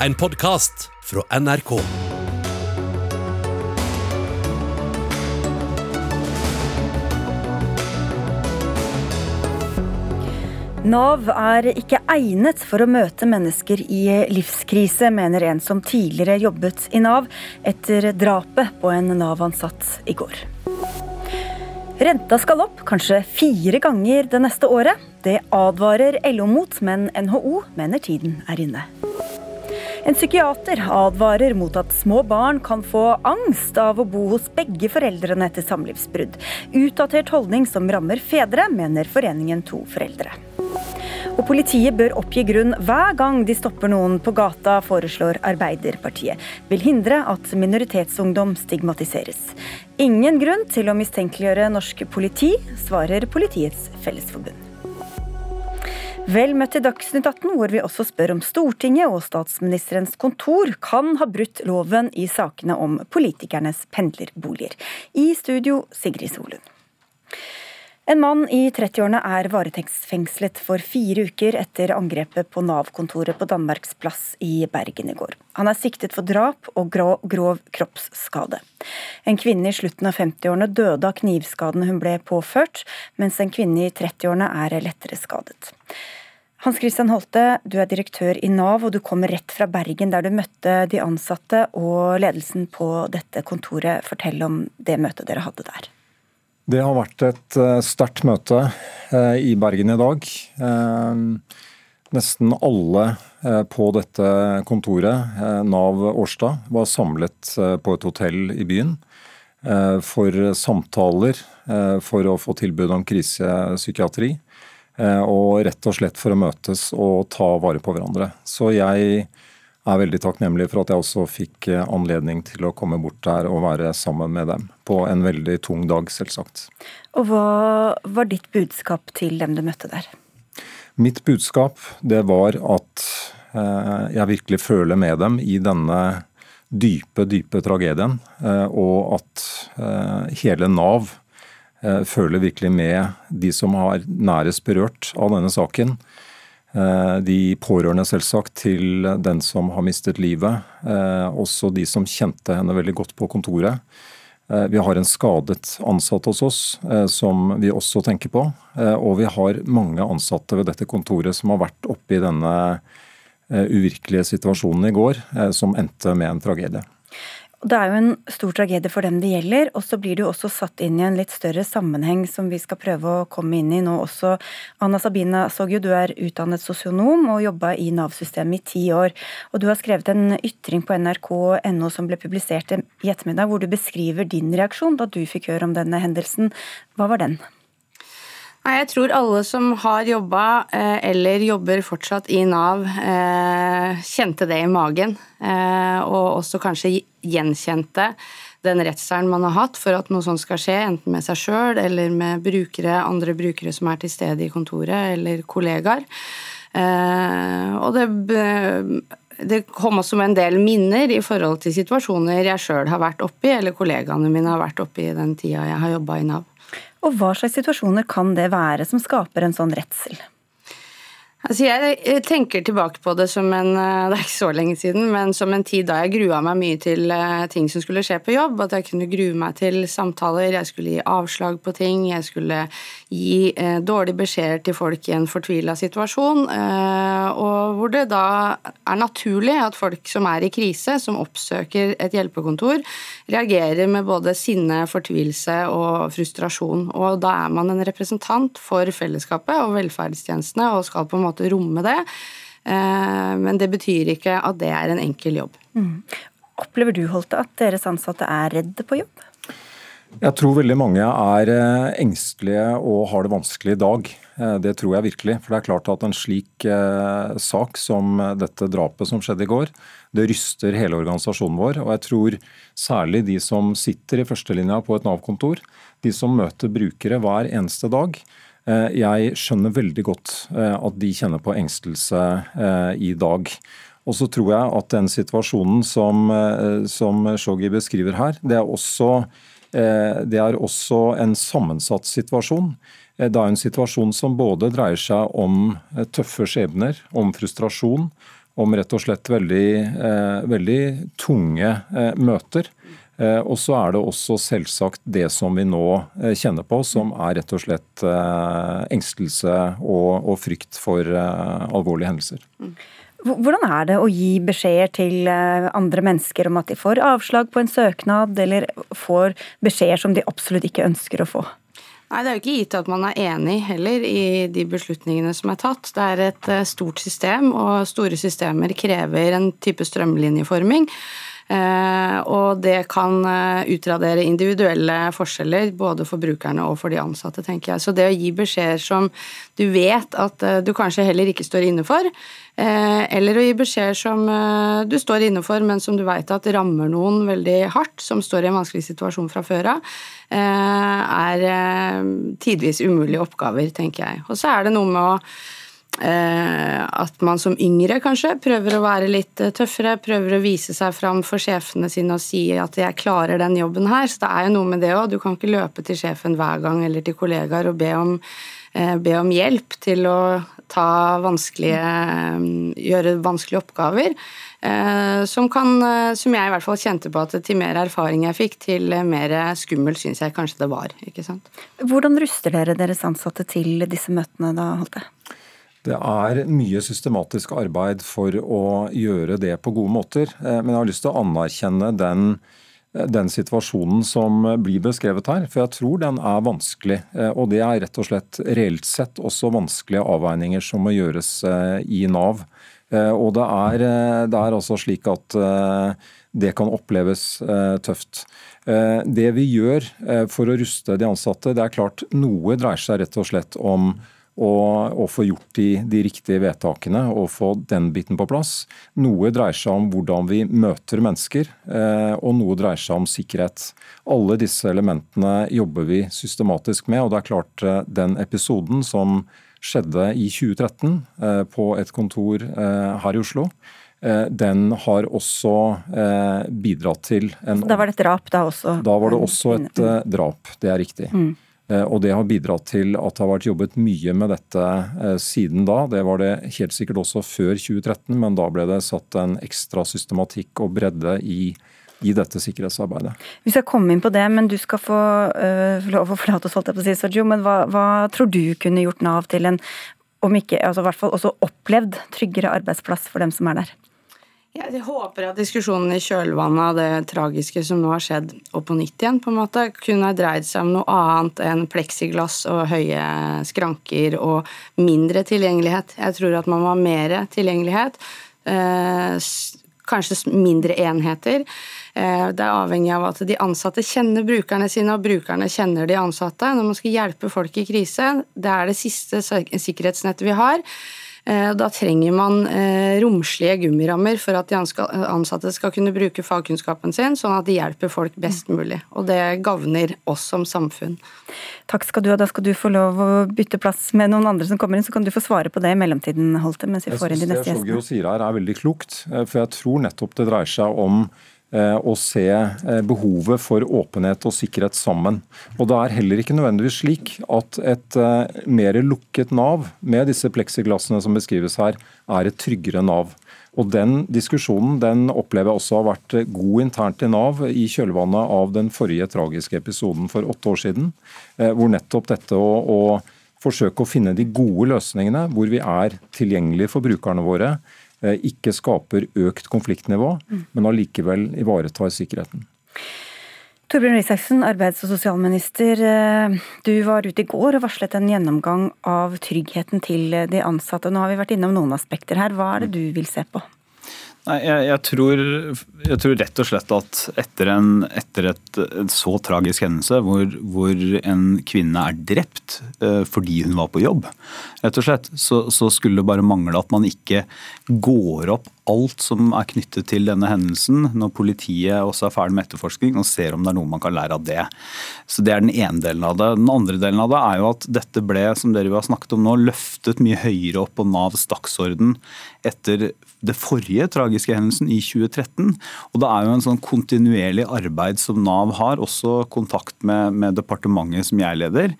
en podkast fra NRK. Nav er ikke egnet for å møte mennesker i livskrise, mener en som tidligere jobbet i Nav etter drapet på en Nav-ansatt i går. Renta skal opp, kanskje fire ganger det neste året. Det advarer LO mot, men NHO mener tiden er inne. En psykiater advarer mot at små barn kan få angst av å bo hos begge foreldrene etter samlivsbrudd. Utdatert holdning som rammer fedre, mener Foreningen To foreldre. Og politiet bør oppgi grunn hver gang de stopper noen på gata, foreslår Arbeiderpartiet. Vil hindre at minoritetsungdom stigmatiseres. Ingen grunn til å mistenkeliggjøre norsk politi, svarer Politiets Fellesforbund. Vel møtt til Dagsnytt 18, hvor vi også spør om Stortinget og statsministerens kontor kan ha brutt loven i sakene om politikernes pendlerboliger. I studio Sigrid Solund. En mann i 30-årene er varetektsfengslet for fire uker etter angrepet på Nav-kontoret på Danmarks plass i Bergen i går. Han er siktet for drap og grov, grov kroppsskade. En kvinne i slutten av 50-årene døde av knivskadene hun ble påført, mens en kvinne i 30-årene er lettere skadet. Hans Christian Holte, du er direktør i Nav, og du kommer rett fra Bergen, der du møtte de ansatte og ledelsen på dette kontoret. Fortell om det møtet dere hadde der. Det har vært et eh, sterkt møte eh, i Bergen i dag. Eh, nesten alle på dette kontoret, Nav Årstad, var samlet på et hotell i byen for samtaler, for å få tilbud om krisepsykiatri. Og rett og slett for å møtes og ta vare på hverandre. Så jeg er veldig takknemlig for at jeg også fikk eh, anledning til å komme bort der og være sammen med dem. På en veldig tung dag, selvsagt. Og hva var ditt budskap til dem du møtte der? Mitt budskap det var at eh, jeg virkelig føler med dem i denne dype, dype tragedien. Eh, og at eh, hele Nav eh, føler virkelig med de som har nærest berørt av denne saken. Eh, de pårørende selvsagt til den som har mistet livet. Eh, også de som kjente henne veldig godt på kontoret. Eh, vi har en skadet ansatt hos oss som vi også tenker på. Og vi har mange ansatte ved dette kontoret som har vært oppe i denne uvirkelige situasjonen i går, som endte med en tragedie. Det er jo en stor tragedie for dem det gjelder, og så blir det jo også satt inn i en litt større sammenheng som vi skal prøve å komme inn i nå også. Anna Sabina Sogju, du er utdannet sosionom og jobba i Nav-systemet i ti år. Og du har skrevet en ytring på nrk.no som ble publisert i ettermiddag, hvor du beskriver din reaksjon da du fikk høre om denne hendelsen. Hva var den? Nei, Jeg tror alle som har jobba eh, eller jobber fortsatt i Nav, eh, kjente det i magen. Eh, og også kanskje gjenkjente den redselen man har hatt for at noe sånt skal skje, enten med seg sjøl eller med brukere, andre brukere som er til stede i kontoret, eller kollegaer. Og det det kom også med en del minner i forhold til situasjoner jeg sjøl har vært oppi, eller kollegaene mine har vært oppi i den tida jeg har jobba i Nav. Og hva slags situasjoner kan det være som skaper en sånn redsel? Altså jeg tenker tilbake på det som en eh, det er ikke så lenge siden, men som en tid da jeg grua meg mye til eh, ting som skulle skje på jobb. At jeg kunne grue meg til samtaler, jeg skulle gi avslag på ting, jeg skulle gi eh, dårlige beskjeder til folk i en fortvila situasjon. Eh, og hvor det da er naturlig at folk som er i krise, som oppsøker et hjelpekontor, reagerer med både sinne, fortvilelse og frustrasjon. Og da er man en representant for fellesskapet og velferdstjenestene og skal på en måte måte romme det. Eh, men det betyr ikke at det er en enkel jobb. Mm. Opplever du Holte, at deres ansatte er redde på jobb? Jeg tror veldig mange er eh, engstelige og har det vanskelig i dag. Eh, det tror jeg virkelig. For det er klart at en slik sak som dette drapet som skjedde i går, det ryster hele organisasjonen vår. Og jeg tror særlig de som sitter i førstelinja på et Nav-kontor, de som møter brukere hver eneste dag, jeg skjønner veldig godt eh, at de kjenner på engstelse eh, i dag. Og så tror jeg at den situasjonen som, som Shogi beskriver her, det er, også, det er også en sammensatt situasjon. Det er en situasjon som både dreier seg om tøffe skjebner, om frustrasjon, om rett og slett veldig, veldig tunge møter. Og så er det også selvsagt det som vi nå kjenner på, som er rett og slett engstelse og, og frykt for alvorlige hendelser. Mm. Hvordan er det å gi beskjeder til eh, andre mennesker om at de får avslag på en søknad, eller får beskjeder som de absolutt ikke ønsker å få? Nei, Det er jo ikke gitt at man er enig heller i de beslutningene som er tatt. Det er et eh, stort system, og store systemer krever en type strømlinjeforming. Eh, og det kan utradere individuelle forskjeller både for brukerne og for de ansatte, tenker jeg. Så det å gi beskjeder som du vet at du kanskje heller ikke står inne for, Eh, eller å gi beskjeder som eh, du står inne for, men som du vet at rammer noen veldig hardt, som står i en vanskelig situasjon fra før av, eh, er tidvis umulige oppgaver, tenker jeg. Og så er det noe med å at man som yngre kanskje prøver å være litt tøffere, prøver å vise seg fram for sjefene sine og si at 'jeg klarer den jobben her'. Så det er jo noe med det òg. Du kan ikke løpe til sjefen hver gang eller til kollegaer og be om, be om hjelp til å ta vanskelige Gjøre vanskelige oppgaver. Eh, som, kan, eh, som jeg i hvert fall kjente på at til mer erfaring jeg fikk, til mer skummelt syns jeg kanskje det var. ikke sant? Hvordan ruster dere deres ansatte til disse møtene da, Holte? Det er mye systematisk arbeid for å gjøre det på gode måter. Eh, men jeg har lyst til å anerkjenne den den situasjonen som blir beskrevet her. For jeg tror den er vanskelig. Eh, og det er rett og slett reelt sett også vanskelige avveininger som må gjøres eh, i Nav. Eh, og det er, det er altså slik at det kan oppleves tøft. Det vi gjør for å ruste de ansatte, det er klart noe dreier seg rett og slett om og, og få gjort de, de, riktige vedtakene og få den biten på plass. Noe dreier seg om hvordan vi møter mennesker, eh, og noe dreier seg om sikkerhet. Alle disse elementene jobber vi systematisk med, og det er klart eh, den episoden som skjedde i 2013 eh, på et kontor eh, her i Oslo, den har også bidratt til en Da var det et drap da også? Da var det også et drap, det er riktig. Mm. Eh, og Det har bidratt til at det har vært jobbet mye med dette eh, siden da. Det var det helt sikkert også før 2013, men da ble det satt en ekstra systematikk og bredde i, i dette sikkerhetsarbeidet. Vi skal komme inn på det, men du skal få uh, lov å forlate oss, holdt jeg på å si, Sergio. Men hva, hva, tror du kunne gjort Nav til en, om ikke, altså i hvert fall også opplevd, tryggere arbeidsplass for dem som er der? Jeg håper at diskusjonen i kjølvannet av det tragiske som nå har skjedd, og på nytt igjen, på en måte, kunne dreid seg om noe annet enn pleksiglass og høye skranker og mindre tilgjengelighet. Jeg tror at man må ha mer tilgjengelighet. Eh, kanskje mindre enheter. Eh, det er avhengig av at de ansatte kjenner brukerne sine, og brukerne kjenner de ansatte. Når man skal hjelpe folk i krise, det er det siste sikkerhetsnettet vi har. Eh, da trenger man eh, romslige gummirammer for at de ansatte skal kunne bruke fagkunnskapen sin, sånn at de hjelper folk best mulig. Og det gagner oss som samfunn. Takk skal du ha. Da skal du få lov å bytte plass med noen andre som kommer inn, så kan du få svare på det i mellomtiden, Holte, mens vi får inn de neste gjestene. Det Sjogio sier her er veldig klokt, eh, for jeg tror nettopp det dreier seg om Eh, å se eh, behovet for åpenhet og sikkerhet sammen. Og Det er heller ikke nødvendigvis slik at et eh, mer lukket Nav med disse pleksiglassene som beskrives her, er et tryggere Nav. Og Den diskusjonen den opplever jeg også har vært god internt i Nav i kjølvannet av den forrige tragiske episoden for åtte år siden, hvor nettopp dette å, å forsøke å finne de gode løsningene, hvor vi er tilgjengelige for brukerne våre, Eh, ikke skaper økt konfliktnivå, mm. men allikevel ivaretar sikkerheten. Torbjørn Røe arbeids- og sosialminister. Eh, du var ute i går og varslet en gjennomgang av tryggheten til de ansatte. Nå har vi vært innom noen aspekter her. Hva er det du vil se på? Nei, jeg, jeg, tror, jeg, tror, rett og slett at etter en, etter et, en så tragisk hendelse, hvor, hvor, en kvinne er drept eh, fordi hun var på jobb, rett og slett, så, så skulle det bare mangle at man ikke går opp alt som er knyttet til denne hendelsen, når politiet også er ferdig med etterforskning og ser om det er noe man kan lære av det. Så Det er den ene delen av det. Den andre delen av det er jo at dette ble som dere har snakket om nå, løftet mye høyere opp på Navs dagsorden etter det forrige tragiske hendelsen i 2013. Og det er jo en sånn kontinuerlig arbeid som Nav har, også kontakt med, med departementet som jeg leder.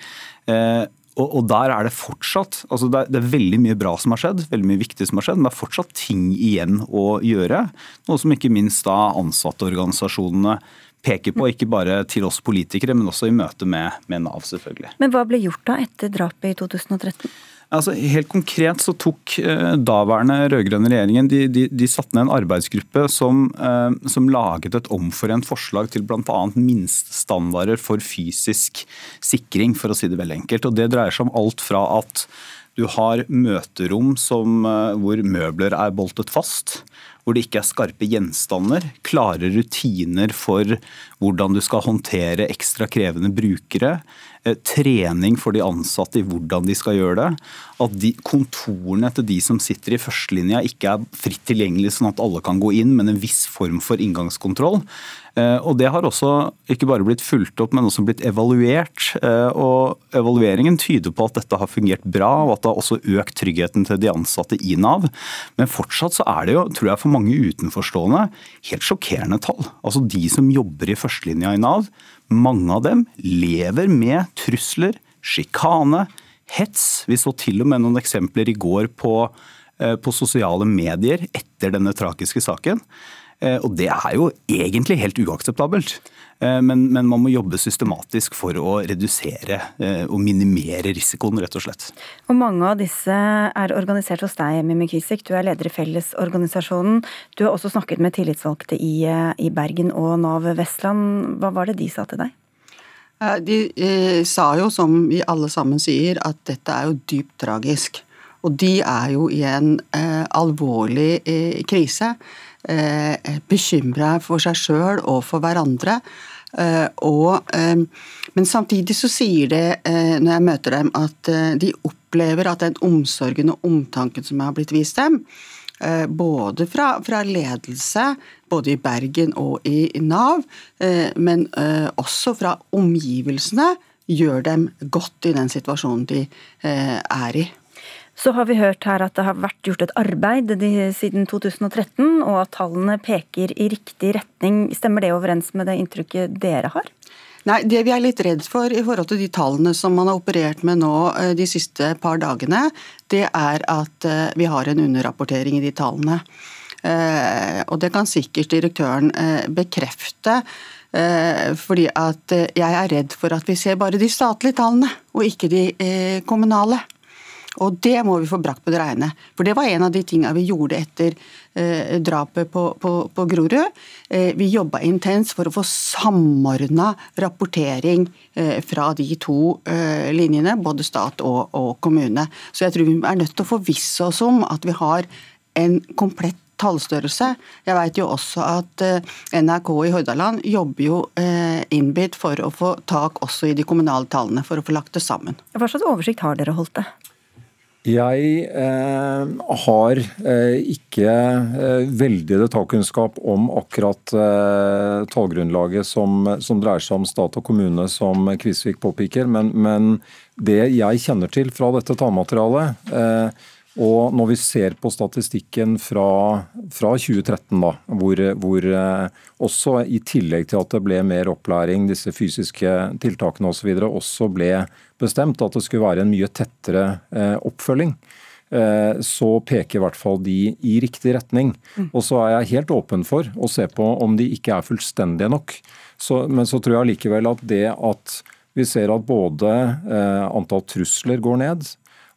Eh, og, og, der er det fortsatt altså det er, det, er, veldig mye bra som har skjedd, veldig mye viktig som har skjedd, men det er fortsatt ting igjen å gjøre. Noe som ikke minst da ansatteorganisasjonene peker på, ikke bare til oss politikere, men også i møte med, med Nav, selvfølgelig. Men hva ble gjort da etter drapet i 2013? Altså, helt konkret så tok eh, daværende rød-grønne regjeringen de, de, de satte ned en arbeidsgruppe som, eh, som laget et omforent forslag til bl.a. minstestandarder for fysisk sikring, for å si det veldig enkelt. Og Det dreier seg om alt fra at du har møterom som, eh, hvor møbler er boltet fast, hvor det ikke er skarpe gjenstander, klare rutiner for hvordan du skal håndtere ekstra krevende brukere, Eh, trening for de ansatte i hvordan de skal gjøre det. At de, kontorene til de som sitter i førstelinja ikke er fritt tilgjengelige sånn at alle kan gå inn, men en viss form for inngangskontroll. Eh, og Det har også ikke bare blitt fulgt opp, men også blitt evaluert. Eh, og Evalueringen tyder på at dette har fungert bra, og at det har også økt tryggheten til de ansatte i Nav. Men fortsatt så er det jo, tror jeg for mange utenforstående, helt sjokkerende tall. Altså De som jobber i førstelinja i Nav, mange av dem lever med trusler, sjikane, hets. Vi så til og med noen eksempler i går på, eh, på sosiale medier etter denne tragiske saken. Eh, og det er jo egentlig helt uakseptabelt. Eh, men, men, man må jobbe systematisk for å redusere og minimere risikoen, rett og slett. Og Mange av disse er organisert hos deg, Mimmi Kisik. Du er leder i Fellesorganisasjonen. Du har også snakket med tillitsvalgte i, i Bergen og Nav Vestland. Hva var det de sa til deg? De eh, sa jo, som vi alle sammen sier, at dette er jo dypt tragisk. Og de er jo i en eh, alvorlig eh, krise. Eh, bekymra for seg sjøl og for hverandre. Eh, og, eh, men samtidig så sier det, når jeg møter dem, at de opplever at den omsorgen og omtanken som har blitt vist dem, både fra, fra, ledelse, både i Bergen og i Nav, men også fra omgivelsene, gjør dem godt i den situasjonen de er i. Så har vi hørt her at det har vært gjort et arbeid siden 2013, og at tallene peker i riktig retning. Stemmer det overens med det inntrykket dere har? Nei, Det vi er litt redd for i forhold til de tallene som man har operert med nå eh, de siste par dagene, det er at eh, vi har en underrapportering i de tallene. Eh, og det kan sikkert direktøren bekrefte. Fordi at jeg er redd for at vi ser bare de statlige tallene, og ikke de kommunale. Og det må vi få brakt på det reine. For det var en av de tingene vi gjorde etter eh, drapet på, på, på Grorud. Eh, vi jobba intenst for å få samordna rapportering eh, fra de to eh, linjene, både stat og, og, kommune. Så jeg tror vi er nødt til å forvisse oss om at vi har en komplett tallstørrelse. Jeg vet jo også at eh, NRK i Hordaland jobber jo eh, innbitt for å få tak også i de kommunale tallene, for å få lagt det sammen. Hva slags oversikt har dere holdt det? Jeg eh, har eh, ikke eh, veldig detaljkunnskap om akkurat eh, tallgrunnlaget som, som, dreier seg om stat og kommune, som Kvisvik påpeker. Men, men, det jeg kjenner til fra dette tallmaterialet, eh, og når vi ser på statistikken fra, fra 2013, da, hvor, hvor eh, også i tillegg til at det ble mer opplæring, disse fysiske tiltakene osv., og også ble bestemt at det skulle være en mye tettere eh, oppfølging, eh, så peker i hvert fall de i riktig retning. Mm. Og så er jeg helt åpen for å se på om de ikke er fullstendige nok. Så, men så tror jeg likevel at det at vi ser at både antall trusler går ned,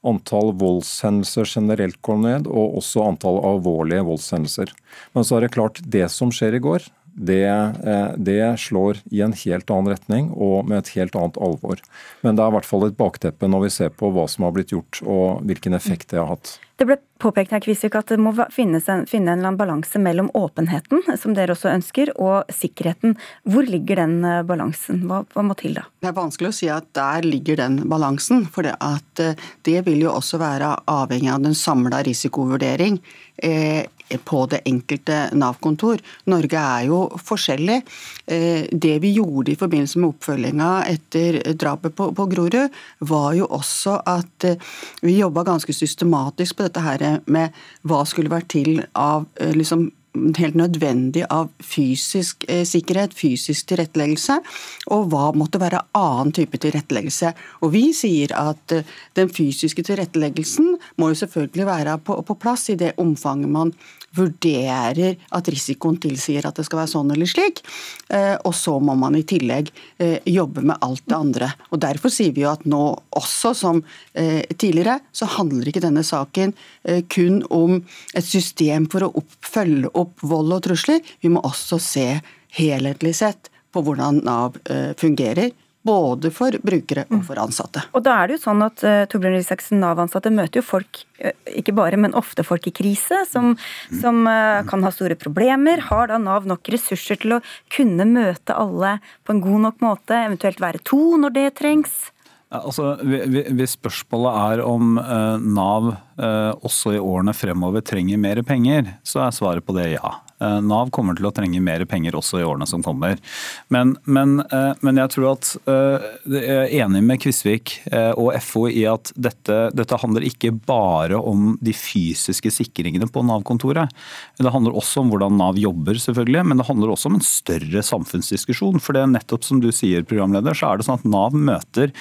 antall voldshendelser generelt går ned, og også antall alvorlige voldshendelser. Men så er det klart, det som skjer i går, det, eh, det, slår i en helt annen retning og med et helt annet alvor. Men det er i hvert fall et bakteppe når vi ser på hva som har blitt gjort og hvilken effekt det har hatt. Det ble påpekt her, Kvisvik, at det må en, finne en balanse mellom åpenheten, som dere også ønsker, og sikkerheten. Hvor ligger den eh, balansen? Hva, hva må til da? Det er vanskelig å si at der ligger den balansen. For det, at eh, det vil jo også være avhengig av den samla risikovurdering eh, på det enkelte Nav-kontor. Norge er jo forskjellig. Det vi gjorde i forbindelse med oppfølginga etter drapet på, på Grorud, var jo også at vi jobba ganske systematisk på dette her med hva skulle vært til av eh, liksom, helt nødvendig av fysisk eh, sikkerhet, fysisk tilretteleggelse, og hva måtte være annen type tilretteleggelse. Og Vi sier at eh, den fysiske tilretteleggelsen må jo selvfølgelig være på, på plass i det omfanget man vurderer at risikoen tilsier at det skal være sånn eller slik. Eh, og så må man i tillegg eh, jobbe med alt det andre. Og Derfor sier vi jo at nå, også som eh, tidligere, så handler ikke denne saken kun om et system for å følge opp vold og trusler. Vi må også se helhetlig sett på hvordan Nav fungerer både for brukere og for ansatte. Og da er det jo sånn at uh, Torbjørn Isaksen, Nav-ansatte møter jo folk, uh, ikke bare, men ofte folk i krise, som, som uh, kan ha store problemer. Har da Nav nok ressurser til å kunne møte alle på en god nok måte, eventuelt være to når det trengs? Altså, hvis spørsmålet er om Nav også i årene fremover trenger mer penger, så er svaret på det ja. Eh, Nav kommer til å trenge mer penger også i årene som kommer. Men, men, eh, men jeg tror at eh, jeg er enig med Kvisvik og FO i at dette, dette handler ikke bare om de fysiske sikringene på Nav-kontoret. Det handler også om hvordan Nav jobber, selvfølgelig, men det handler også om en større samfunnsdiskusjon. For det er nettopp som du sier, programleder, så er det sånn at Nav møter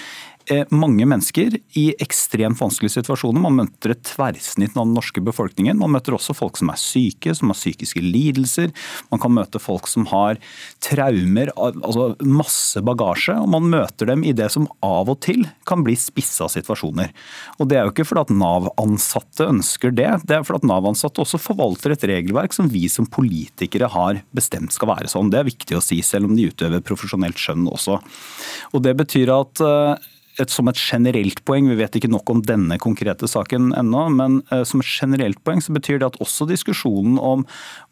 mange mennesker i ekstremt vanskelige situasjoner. Man møter et tverrsnitt av den norske befolkningen. Man møter også folk som er syke, som har psykiske lidelser. Man kan møte folk som har traumer, altså masse bagasje. Og man møter dem i det som av og til kan bli spissa situasjoner. Og det er jo ikke fordi at Nav-ansatte ønsker det, det er fordi at Nav-ansatte også forvalter et regelverk som vi som politikere har bestemt skal være sånn. Det er viktig å si, selv om de utøver profesjonelt skjønn også. Og det betyr at eh, et, som et generelt poeng, vi vet ikke nok om denne konkrete saken ennå, men uh, som et generelt poeng så betyr det at også diskusjonen om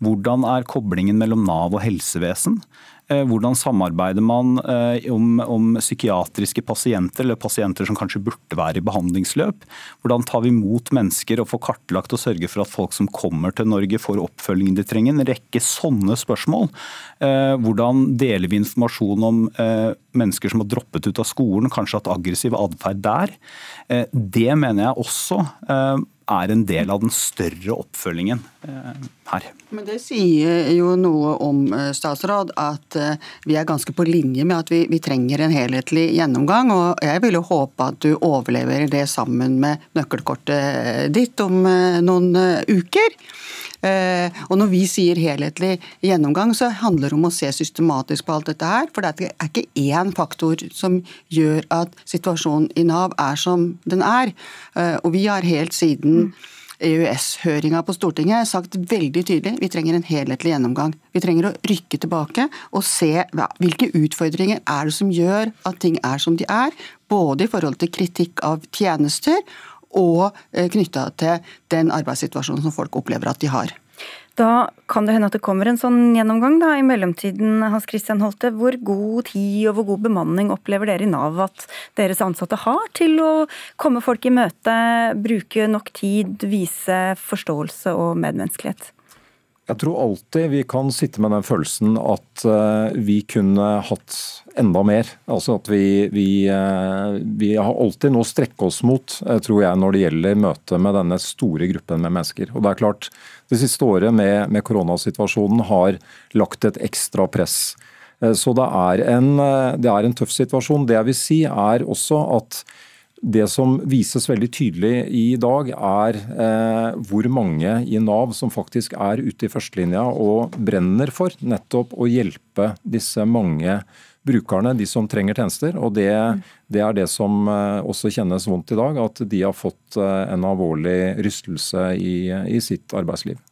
hvordan er koblingen mellom Nav og helsevesen, Eh, hvordan samarbeider man eh, om, om, psykiatriske pasienter, eller pasienter som kanskje burde være i behandlingsløp? Hvordan tar vi imot mennesker og får kartlagt og sørge for at folk som kommer til Norge får oppfølgingen de trenger? En rekke sånne spørsmål. Eh, hvordan deler vi informasjon om mennesker som har droppet ut av skolen, kanskje hatt aggressiv atferd der? Det mener jeg også er en del av den større oppfølgingen eh, her. Men Det sier jo noe om eh, statsråd, at eh, vi er ganske på linje med at vi, vi trenger en helhetlig gjennomgang. og Jeg vil jo håpe at du overlever det sammen med nøkkelkortet ditt om noen uker. Eh, og når vi sier helhetlig gjennomgang, så handler det om å se systematisk på alt dette her. For det er ikke én faktor som gjør at situasjonen i Nav er som den er. Eh, og vi har helt siden EØS-høringa på Stortinget sagt veldig tydelig vi trenger en helhetlig gjennomgang. Vi trenger å rykke tilbake og se hvilke utfordringer er det som gjør at ting er som de er. Både i forhold til kritikk av tjenester og eh, knytta til den arbeidssituasjonen som folk opplever at de har. Da kan det hende at det kommer en sånn gjennomgang da, i mellomtiden. Hans Christian Holte, hvor god tid og hvor god bemanning opplever dere i Nav at deres ansatte har til å komme folk i møte, bruke nok tid, vise forståelse og medmenneskelighet? Jeg tror alltid vi kan sitte med den følelsen at eh, vi kunne hatt enda mer. Altså at vi, vi, eh, vi har alltid noe å strekke oss mot, eh, tror jeg, når det gjelder møtet med denne store gruppen med mennesker. Og det er klart, Det siste året med, med koronasituasjonen har lagt et ekstra press. Så det er, en, det er en tøff situasjon. Det jeg vil si er også at det som vises veldig tydelig i dag, er eh, hvor mange i Nav som faktisk er ute i førstelinja og brenner for nettopp å hjelpe disse mange brukerne, de som trenger tjenester. Og det, det er det som eh, også kjennes vondt i dag, at de har fått eh, en alvorlig rystelse i, i sitt arbeidsliv.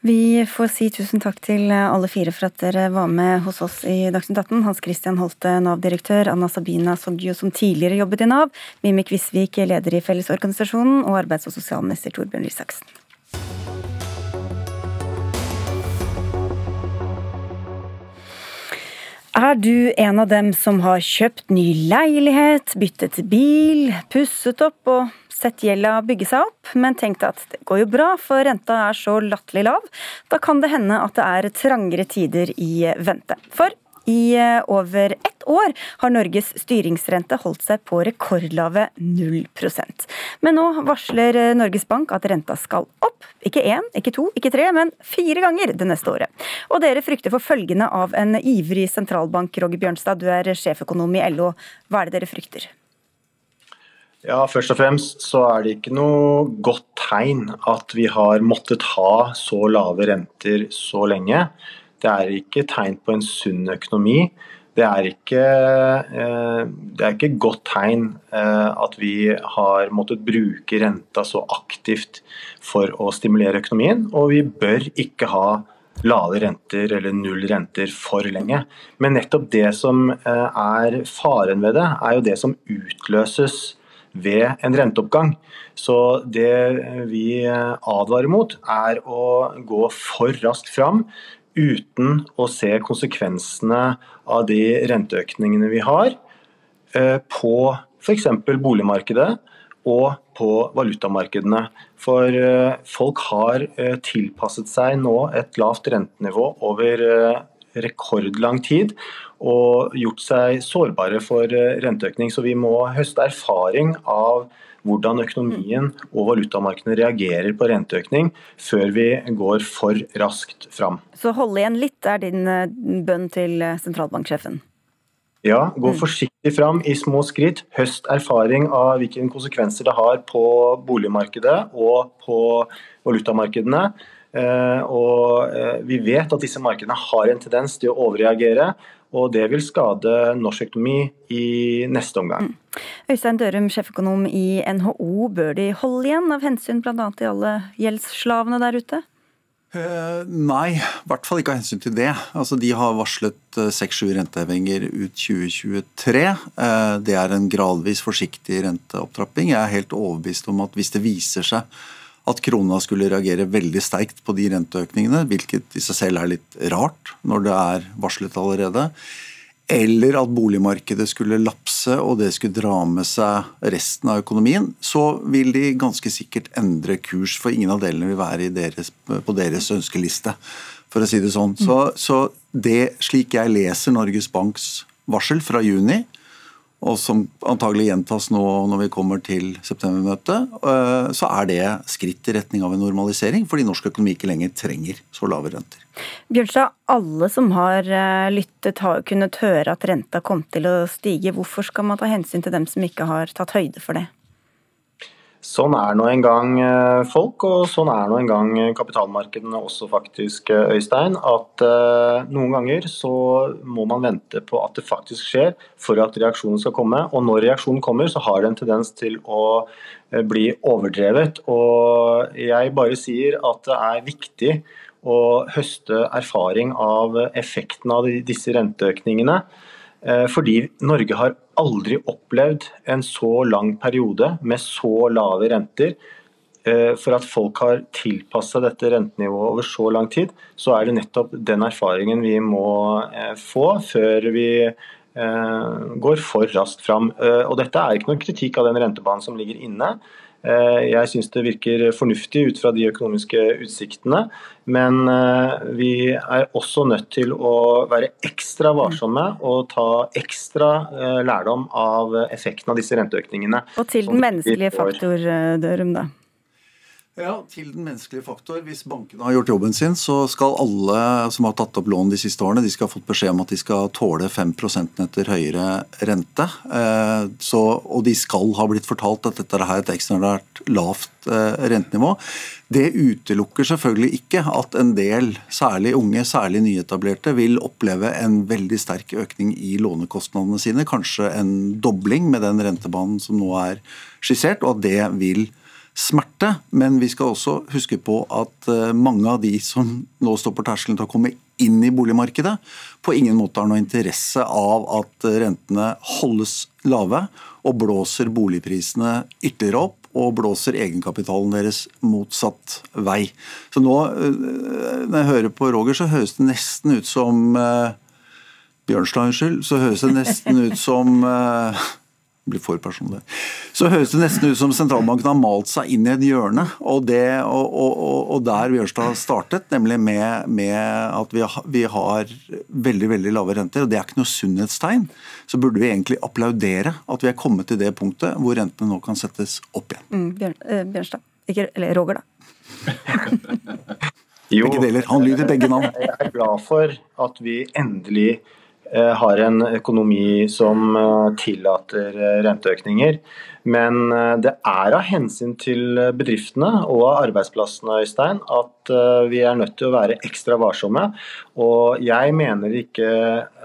Vi får si tusen takk til alle fire for at dere var med hos oss i Dagsnytt 18. Hans Christian Holte, Nav-direktør, Anna Sabina Soggio, som tidligere jobbet i Nav, Mimik Visvik, leder i Fellesorganisasjonen, og arbeids- og sosialminister Torbjørn Rysaksen. Er du en av dem som har kjøpt ny leilighet, byttet bil, pusset opp og sett gjelda bygge seg opp, men tenkt at det går jo bra, for renta er så latterlig lav. Da kan det hende at det er trangere tider i vente. For I eh, over ett år har Norges styringsrente holdt seg på rekordlave 0% Men nå varsler eh, Norges Bank at renta skal opp. Ikke én, ikke to, ikke tre, men fire ganger det neste året. Og dere frykter for følgene av en ivrig sentralbank. Roger Bjørnstad, du er sjeføkonom i LO. Hva er det dere frykter? Ja, Først og fremst så er det ikke noe godt tegn at vi har måttet ha så lave renter så lenge. Det er ikke tegn på en sunn økonomi. Det er ikke, eh, det er ikke godt tegn eh, at vi har måttet bruke renta så aktivt for å stimulere økonomien. Og vi bør ikke ha lave renter eller null renter for lenge. Men nettopp det som eh, er faren ved det, er jo det som utløses ved en renteoppgang. Så det vi advarer mot, er å gå for raskt fram uten å se konsekvensene av de renteøkningene vi har eh, på f.eks. boligmarkedet og på valutamarkedene. For eh, folk har eh, tilpasset seg nå et lavt rentenivå over rekordlang tid og gjort seg sårbare for renteøkning. Så vi må høste erfaring av hvordan økonomien og valutamarkedene reagerer på renteøkning før vi går for raskt fram. Så holde igjen litt er din eh, bønn til eh, sentralbanksjefen? Ja, gå mm. forsiktig fram i små skritt. Høst erfaring av hvilke konsekvenser det har på boligmarkedet og på valutamarkedene. Eh, og vi vet at disse markedene har en tendens til å overreagere og det vil skade norsk økonomi i neste omgang. Mm. Øystein Dørum, sjeføkonom i NHO. Bør de holde igjen av hensyn bl.a. til alle gjeldsslavene der ute? Uh, nei, i hvert fall ikke av hensyn til det. Altså, de har varslet eh, seks-sju rentehevinger ut 2023. Uh, det er en gradvis forsiktig renteopptrapping. Jeg er helt overbevist om at hvis det viser seg at krona skulle reagere veldig sterkt på de renteøkningene, hvilket i seg selv er litt rart når det er varslet allerede. Eller at boligmarkedet skulle lapse og det skulle dra med seg resten av økonomien, så vil de ganske sikkert endre kurs, for ingen av delene vil være deres, på deres ønskeliste, for å si det sånn. Så, så det, slik jeg leser Norges Banks varsel fra juni, og som antagelig gjentas nå når vi kommer til septembermøtet, eh, så er det skritt i retning av en normalisering, fordi norsk økonomi ikke lenger trenger så lave renter. Bjørnstad, alle som har eh, lyttet har kunnet høre at renta kom til å stige. Hvorfor skal man ta hensyn til dem som ikke har tatt høyde for det? Sånn er nå en gang eh, folk, og sånn er nå en gang kapitalmarkedene også faktisk, eh, Øystein. At uh, noen ganger så må man vente på at det faktisk skjer for at reaksjonen skal komme. Og når reaksjonen kommer, så har det en tendens til å bli overdrevet. Og jeg bare sier at det er viktig å høste erfaring av effekten av disse renteøkningene. Uh, fordi Norge har aldri opplevd en så lang periode med så lave renter. Eh, for at folk har tilpassa dette rentenivået over så lang tid, så er det nettopp den erfaringen vi må eh, få før vi eh, går for raskt fram. Og dette er ikke noen kritikk av den rentebanen som ligger inne. Eh, jeg syns det virker fornuftig ut fra de økonomiske utsiktene, men eh, vi er også nødt til å være ekstra varsomme og ta ekstra eh, lærdom av effekten av disse renteøkningene. Og til den menneskelige faktor, Dørum, da? Ja, til den menneskelige faktor. Hvis bankene har gjort jobben sin, så skal alle som har tatt opp lån de siste årene, de skal ha fått beskjed om at de skal tåle 5 prosentenetter høyere rente. Eh, så, og de skal ha blitt fortalt at dette er et ekstraordinært lavt eh, rentenivå. Det utelukker selvfølgelig ikke at en del, særlig unge, særlig nyetablerte, vil oppleve en veldig sterk økning i lånekostnadene sine. Kanskje en dobling med den rentebanen som nå er skissert, og at det vil smerte. Men vi skal også huske på at eh, mange av de som nå står på terskelen til å komme inn i boligmarkedet, på ingen måte har noe interesse av at rentene holdes lave og blåser boligprisene ytterligere opp og blåser egenkapitalen deres motsatt vei. Så nå, eh, når jeg hører på Roger, så høres det nesten ut som eh, Bjørnstad, unnskyld. Så høres det nesten ut som blir for personlig. Så høres det nesten ut som sentralbanken har malt seg inn i et hjørne. Og, det, og, og, og der Bjørstad startet, nemlig med, med at vi har, vi har, veldig veldig lave renter, og det er ikke noe sunnhetstegn, så burde vi egentlig applaudere at vi er kommet til det punktet hvor rentene nå kan settes opp igjen. Mm, Bjørn, eh, Bjørnstad. Ikke, eller Roger, da. jo, begge deler. Han lyder begge navn. Jeg er glad for at vi endelig har en økonomi som eh, tillater eh, renteøkninger. Men det er av hensyn til bedriftene og arbeidsplassene Øystein, at vi er nødt til å være ekstra varsomme. Og jeg mener det ikke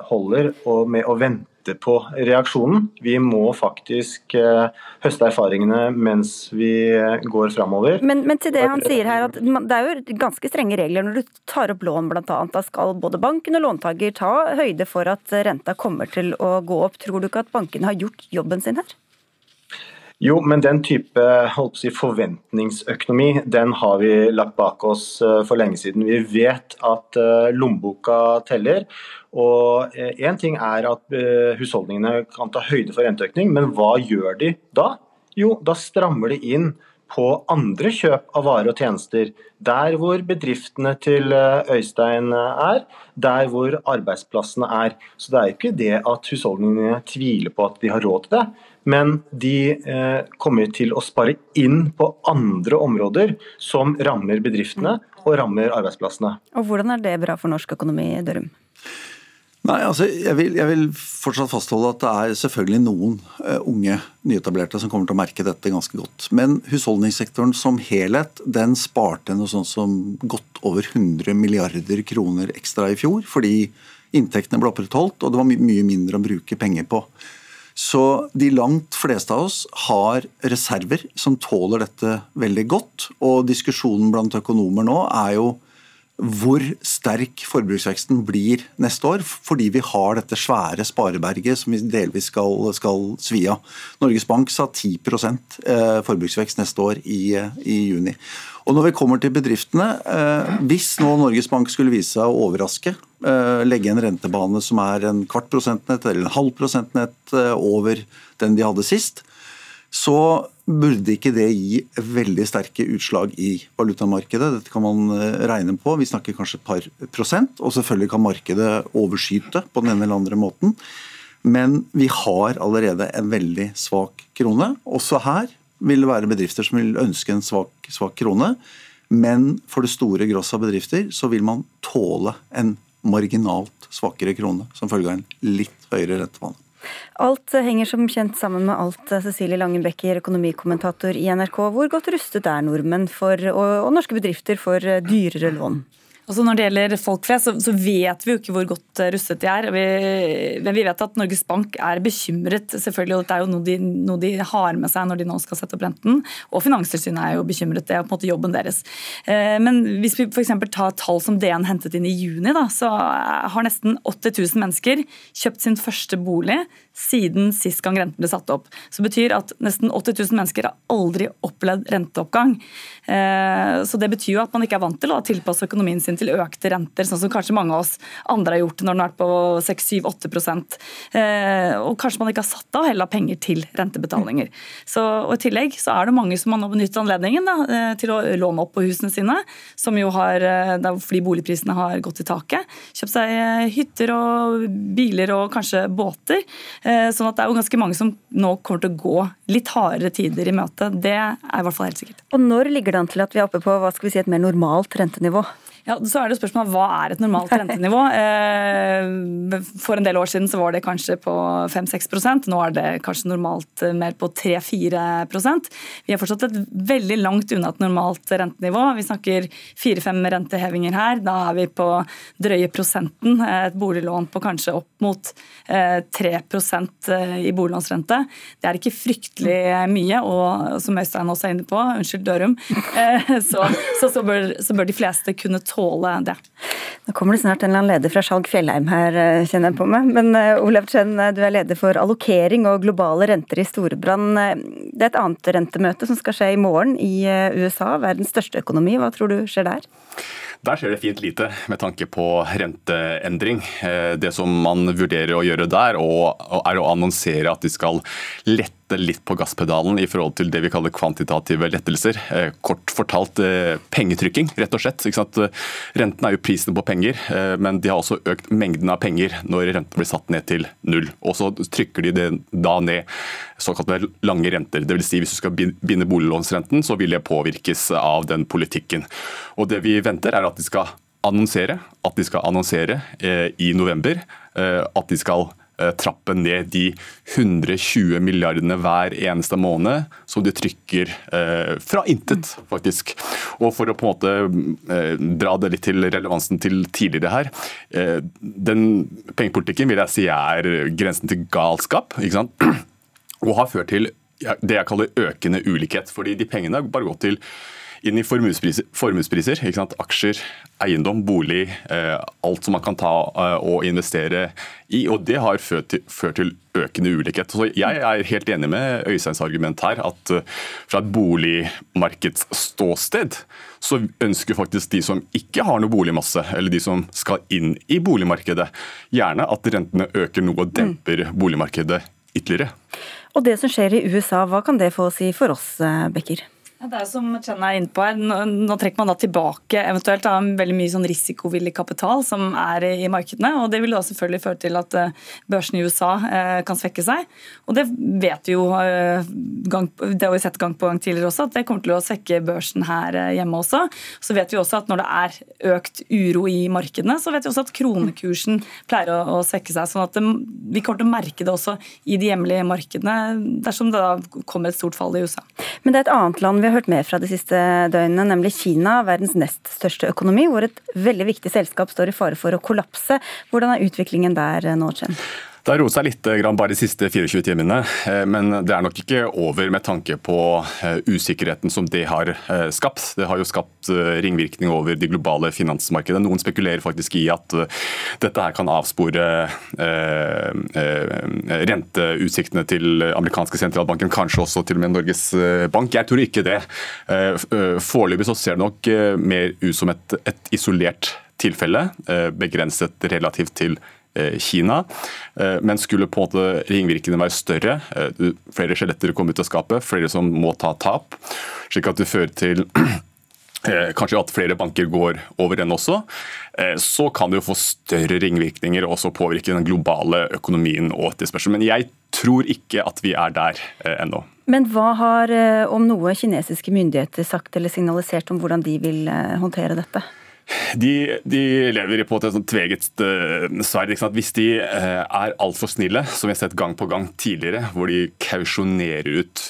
holder med å vente vente på reaksjonen. Vi må faktisk uh, høste erfaringene mens vi går framover. Men, men, til det han sier her, at det er jo ganske strenge regler når du tar opp lån bl.a. Da skal både banken og låntaker ta høyde for at renta kommer til å gå opp. Tror du ikke at bankene har gjort jobben sin her? Jo, men den type si, forventningsøkonomi den har vi lagt bak oss eh, for lenge siden. Vi vet at uh, lommeboka teller. Og Én uh, ting er at husholdningene kan ta høyde for renteøkning, men hva gjør de da? Jo, da strammer de inn på andre kjøp av varer og tjenester. Der hvor bedriftene til Øystein er, der hvor arbeidsplassene er. Så det er ikke det at husholdningene tviler på at de har råd til det men de eh, kommer til å spare inn på andre områder som rammer bedriftene og rammer arbeidsplassene. Og Hvordan er det bra for norsk økonomi, Dørum? Nei, altså, jeg vil, jeg vil, fortsatt fastholde at det er selvfølgelig noen uh, unge nyetablerte som kommer til å merke dette ganske godt. Men husholdningssektoren som helhet den sparte noe sånt som godt over 100 milliarder kroner ekstra i fjor, fordi inntektene ble opprettholdt og det var my mye mindre å bruke penger på. Så de langt fleste av oss har reserver som tåler dette veldig godt. Og diskusjonen blant økonomer nå er jo hvor sterk forbruksveksten blir neste år, fordi vi har dette svære spareberget som vi delvis skal, skal svi av. Norges Bank sa 10 eh, forbruksvekst neste år i, i juni. Og når vi kommer til bedriftene, eh, Hvis nå Norges Bank skulle vise seg å overraske, eh, legge en rentebane som er en kvart prosentnett eller en halv prosentnett over den de hadde sist, så burde ikke det gi veldig sterke utslag i valutamarkedet. Dette kan man regne på. Vi snakker kanskje et par prosent. Og selvfølgelig kan markedet overskyte på den ene eller andre måten. Men vi har allerede en veldig svak krone. Også her vil det være bedrifter som vil ønske en svak, svak krone. Men for det store gross av bedrifter så vil man tåle en marginalt svakere krone som følge av en litt høyere rentebane. Alt henger som kjent sammen med alt, Cecilie Langenbecker, økonomikommentator i NRK. Hvor godt rustet er nordmenn for, og, og norske bedrifter for dyrere lån? Altså når det gjelder folk flest, så, vet vi jo ikke hvor godt russet de er. Men vi vet at Norges Bank er bekymret, selvfølgelig, og dette er jo noe de, noe de, har med seg når de nå skal sette opp renten. Og Finanstilsynet er jo bekymret, det er på en måte jobben deres. Eh, men hvis vi f.eks. tar tall som DN hentet inn i juni, da, så har nesten 80 000 mennesker kjøpt sin første bolig siden sist gang renten ble satt opp. Så det betyr at nesten 80 000 mennesker har aldri opplevd renteoppgang. Eh, så det betyr jo at man ikke er vant til å tilpasse økonomien sin til økte renter, sånn som kanskje mange av oss andre har gjort når den har vært på 6-7-8 eh, Og kanskje man ikke har satt av heller penger til rentebetalinger. Så, og I tillegg så er det mange som har benyttet anledningen da, eh, til å låne opp på husene sine, som jo har, fordi boligprisene har gått i taket. Kjøpt seg hytter og biler og kanskje båter. Eh, sånn at det er jo ganske mange som nå kommer til å gå litt hardere tider i møte. Det er i hvert fall helt sikkert. Og når ligger det an til at vi er oppe på hva skal vi si, et mer normalt rentenivå? Ja, så er det spørsmålet Hva er et normalt rentenivå? Eh, for en del år siden så var det kanskje på 5-6% Nå er det kanskje normalt eh, mer på 3-4% Vi er fortsatt et veldig langt unna et normalt rentenivå. Vi snakker 4-5 rentehevinger her. Da er vi på drøye prosenten. Et boliglån på kanskje opp mot 3 eh, i boliglånsrente. Det er ikke fryktelig mye, og som Øystein også er inne på, unnskyld Dørum, så, så, så, bør, så bør de fleste kunne tåle det. Nå kommer det snart en eller annen leder fra Skjalg Fjellheim her, eh, kjenner jeg på meg. Men uh, Olav Chen, eh, du er leder for allokering og globale renter i Storebrand. Det er et annet rentemøte som skal skje i morgen i USA, verdens største økonomi. Hva tror du skjer der? Der skjer det fint lite med tanke på renteendring. Det som man vurderer å gjøre der, er å annonsere at de skal lette litt på gasspedalen i forhold til det vi kaller kvantitative lettelser. Eh, kort fortalt eh, pengetrykking, rett og slett. Renten er jo prisen på penger, eh, men de har også økt mengden av penger når renten blir satt ned til null. Og så trykker de det da ned såkalte lange renter. Dvs. Si hvis du skal binde boliglånsrenten, så vil det påvirkes av den politikken. Og det vi venter er at de skal annonsere, at de skal annonsere i november at de skal Eh, trappe ned de 120 milliardene hver eneste måned som de trykker eh, fra intet, faktisk. Og For å på en måte eh, dra det litt til relevansen til tidligere her. Den pengepolitikken vil jeg si er grensen til galskap. ikke sant? Og har ført til det jeg kaller økende ulikhet. fordi de pengene har bare gått til inn i formuespriser. Aksjer, eiendom, bolig. Eh, alt som man kan ta eh, og investere i. og Det har ført til, ført til økende ulikhet. Så Jeg er helt enig med Øysteins argument her, at eh, fra et boligmarkedsståsted så ønsker faktisk de som ikke har noe boligmasse, eller de som skal inn i boligmarkedet, gjerne at rentene øker noe og demper boligmarkedet ytterligere. Og det som skjer i USA, hva kan det få å si for oss, Bekker? Det er som Chen er inne på her, nå, nå, trekker man da tilbake eventuelt da, veldig mye sånn risikovillig kapital som er i markedene. og Det vil da selvfølgelig føre til at uh, børsen i USA uh, kan svekke seg. og Det vet vi jo uh, gang, det har vi sett gang på gang tidligere også, at det kommer til å svekke børsen her hjemme også. Så vet vi også at når det er økt uro i markedene, så vet vi også at kronekursen pleier å, å svekke seg. sånn at det, vi kommer til å merke det også i de hjemlige markedene dersom det da kommer et stort fall i USA. Men det er et annet land vi har hørt mer fra de siste døgnene, nemlig Kina, verdens nest største økonomi, hvor et veldig viktig selskap står i fare for å kollapse. Hvordan er utviklingen der nå, Chen? Det har roet seg litt bare de siste 24 timene, eh, men det er nok ikke over med tanke på eh, usikkerheten som det har eh, skapt. Det har jo skapt ringvirkning over de globale finansmarkedene. Noen spekulerer faktisk i at dette her kan avspore renteutsiktene til amerikanske sentralbanken, kanskje også til og med Norges Bank. Jeg tror ikke det. Foreløpig så ser det nok mer ut som et, isolert tilfelle, begrenset relativt til Eh, Kina. Eh, men skulle på en måte ringvirkningene være større, eh, flere skjeletter kommer ut av skapet, flere som må ta tap, slik at det fører til kanskje at flere banker går over den også, så kan det jo få større ringvirkninger og også påvirke den globale økonomien og etterspørselen. Men jeg tror ikke at vi er der ennå. Men hva har om noe kinesiske myndigheter sagt eller signalisert om hvordan de vil håndtere dette? De, de, lever på et tveget uh, sverd. Hvis de uh, er altfor snille, som vi har sett gang på gang tidligere, hvor de kausjonerer ut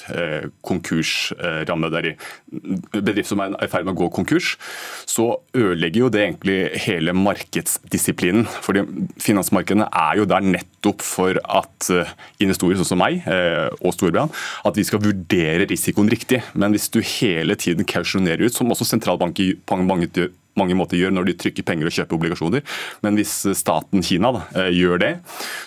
konkursrammede uh, der de bedrift som er i ferd med å gå konkurs, så ødelegger jo det egentlig hele markedsdisiplinen. Fordi Finansmarkedene er jo der nettopp for at investorer sånn som meg og Storbrann, at vi skal vurdere risikoen riktig. Men hvis du hele tiden kausjonerer ut, som også sentralbanker på mange måter gjør når de trykker penger og kjøper obligasjoner. Men hvis staten Kina da, eh, gjør det,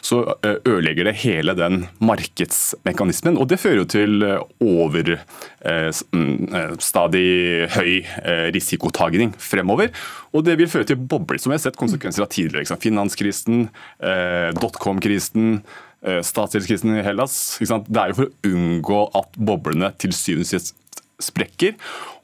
så eh, ødelegger det hele den markedsmekanismen. Og det fører jo til overstadig over mm, høy risikotagning fremover. Og det vil føre til bobler, som vi har sett konsekvenser av tidligere. Liksom. Finanskrisen, dotcom-krisen. Statsgjeldskrisen i Hellas. Det er jo for å unngå at boblene til syvende og sist sprekker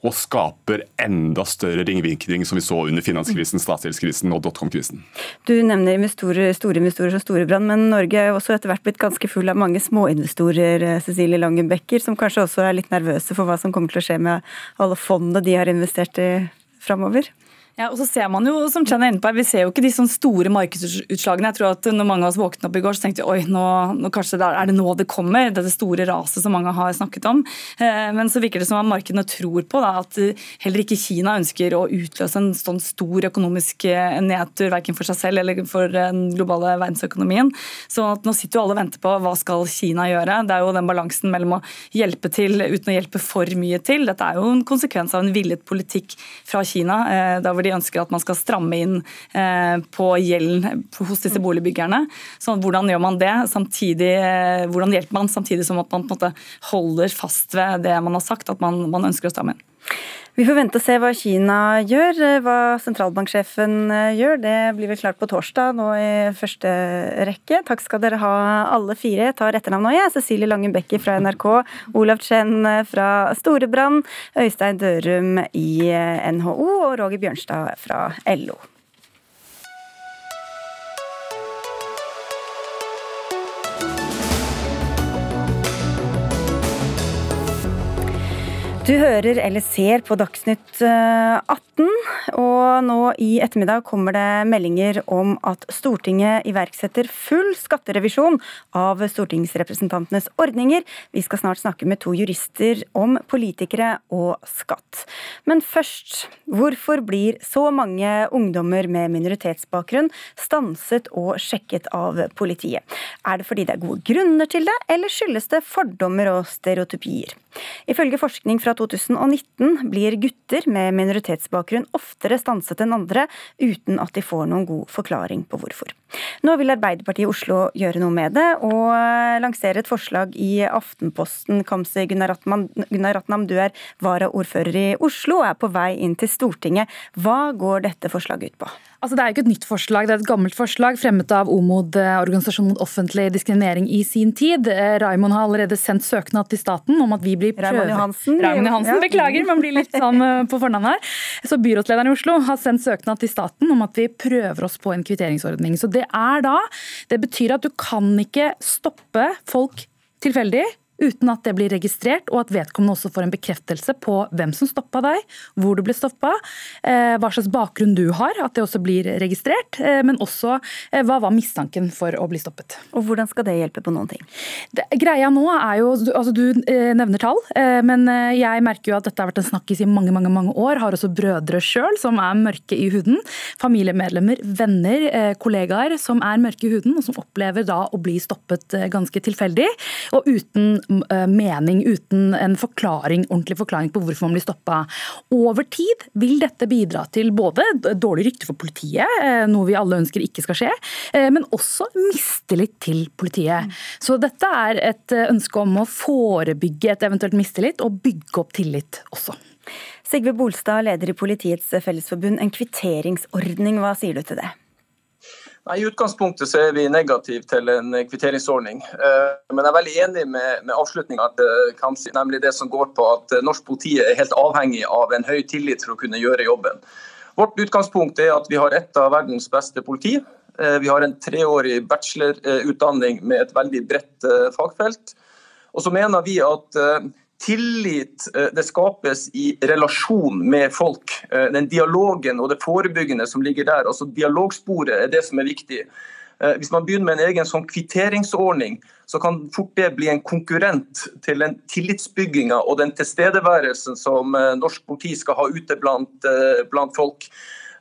og skaper enda større ringvirkning, som vi så under finanskrisen, statsgjeldskrisen og dotcom-krisen. Du nevner investorer, store investorer som Storebrand, men Norge er også etter hvert blitt ganske full av mange småinvestorer, eh, Cecilie Langen som kanskje også er litt nervøse for hva som kommer til å skje med alle fondene de har investert i framover? Ja, og så ser man jo, som Chen er inne på, Vi ser jo ikke de sånn store markedsutslagene. Jeg tror at når mange av oss våknet opp i går, så tenkte vi oi, nå, nå kanskje det er, er det nå det kommer? Dette store raset som mange har snakket om. Eh, men så virker det som at markedene tror på da, at heller ikke Kina ønsker å utløse en sånn stor økonomisk eh, nedtur, verken for seg selv eller for den globale verdensøkonomien. Så nå sitter jo alle og venter på hva skal Kina gjøre. Det er jo den balansen mellom å hjelpe til uten å hjelpe for mye til. Dette er jo en konsekvens av en villet politikk fra Kina. Eh, der hvor de ønsker at man skal stramme inn eh, på gjelden hos disse boligbyggerne. Så hvordan gjør man det? Samtidig, hvordan hjelper man samtidig som at man holder fast ved det man har sagt, at man, man ønsker å stramme inn? Vi får vente og se hva Kina gjør. Hva sentralbanksjefen eh, gjør, det blir vel klart på torsdag nå i første rekke. Takk skal dere ha alle fire. Jeg tar etternavn nå, jeg. Cecilie Langen Becker fra NRK, Olav Chen fra Storebrand, Øystein Dørum i NHO og Roger Bjørnstad fra LO. Du hører eller ser på Dagsnytt 18, eh, og nå i ettermiddag kommer det meldinger om at Stortinget iverksetter full skatterevisjon av stortingsrepresentantenes ordninger. Vi skal snart snakke med to jurister om politikere og skatt. Men først, hvorfor blir så mange ungdommer med minoritetsbakgrunn stanset og sjekket av politiet? Er det fordi det er gode grunner til det, eller skyldes det fordommer og stereotypier? Ifølge forskning fra 2019 blir gutter med minoritetsbakgrunn oftere stanset enn andre, uten at de får noen god forklaring på hvorfor. Nå vil Arbeiderpartiet i Oslo gjøre noe med det, og lansere et forslag i Aftenposten. Kamzy Gunaratnam, du er varaordfører i Oslo og er på vei inn til Stortinget. Hva går dette forslaget ut på? Altså, det er jo ikke et nytt forslag, det er et gammelt forslag fremmet av OMOD, eh, Organisasjonen mot offentlig diskriminering, i sin tid. Eh, Raimond har allerede sendt søknad til staten om at vi blir prøve... Raimond Johansen. Raimond Johansen, ja. Beklager, man blir litt sånn eh, på fornavn her. Så Byrådslederen i Oslo har sendt søknad til staten om at vi prøver oss på en kvitteringsordning. Så det er da Det betyr at du kan ikke stoppe folk tilfeldig uten at det blir registrert, og at vedkommende også får en bekreftelse på hvem som stoppa deg, hvor du ble stoppa, eh, hva slags bakgrunn du har, at det også blir registrert, eh, men også eh, hva var mistanken for å bli stoppet. Og Hvordan skal det hjelpe på noen ting? Det, greia nå er jo, altså Du nevner tall, men jeg merker jo at dette har vært en snakkis i mange mange, mange år. Har også brødre sjøl som er mørke i huden. Familiemedlemmer, venner, kollegaer som er mørke i huden, og som opplever da å bli stoppet ganske tilfeldig. og uten mening uten en forklaring, ordentlig forklaring på hvorfor man blir stoppa. Over tid vil dette bidra til både dårlig rykte for politiet, eh, noe vi alle ønsker ikke skal skje, eh, men også mistillit til politiet. Så dette er et ønske om å forebygge et eventuelt mistillit og bygge opp tillit også. Sigve Bolstad, leder i Politiets Fellesforbund. En kvitteringsordning, hva sier du til det? Nei, I utgangspunktet så er vi negative til en kvitteringsordning. Eh, men jeg er veldig enig med, med avslutninga Kamzy, nemlig det som går på at norsk politi er helt avhengig av en høy tillit for å kunne gjøre jobben. Vårt utgangspunkt er at vi har et av verdens beste politi. Eh, vi har en treårig bachelorutdanning med et veldig bredt eh, fagfelt. Og så mener vi at tillit eh, det skapes i relasjon med folk. Eh, den dialogen og det forebyggende som ligger der. altså Dialogsporet er det som er viktig. Eh, hvis man begynner med en egen sånn kvitteringsordning, så kan fort det bli en konkurrent til den tillitsbygginga og den tilstedeværelsen som norsk politi skal ha ute blant, blant folk.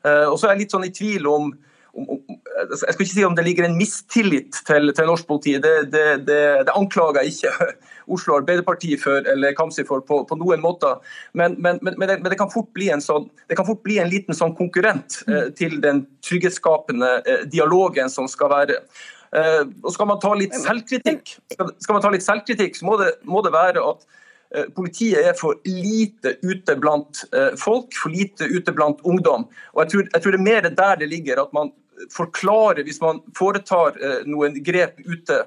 Og så er jeg litt sånn i tvil om om, om, jeg skal ikke si om det ligger en mistillit til, til norsk politi, det, det, det, det, anklager jeg ikke Oslo Arbeiderparti for eller Kamzy for på, på, noen måter. Men, men, men, men det, kan fort bli en sånn, det kan fort bli en liten sånn konkurrent eh, til den trygghetsskapende eh, dialogen som skal være. Eh, og Skal man ta litt selvkritikk, skal, skal man ta litt selvkritikk så må det, må det være at eh, Politiet er for lite ute blant eh, folk, for lite ute blant ungdom. Og jeg tror, jeg tror det er mer der det ligger. at man forklare, hvis man foretar eh, noen grep ute,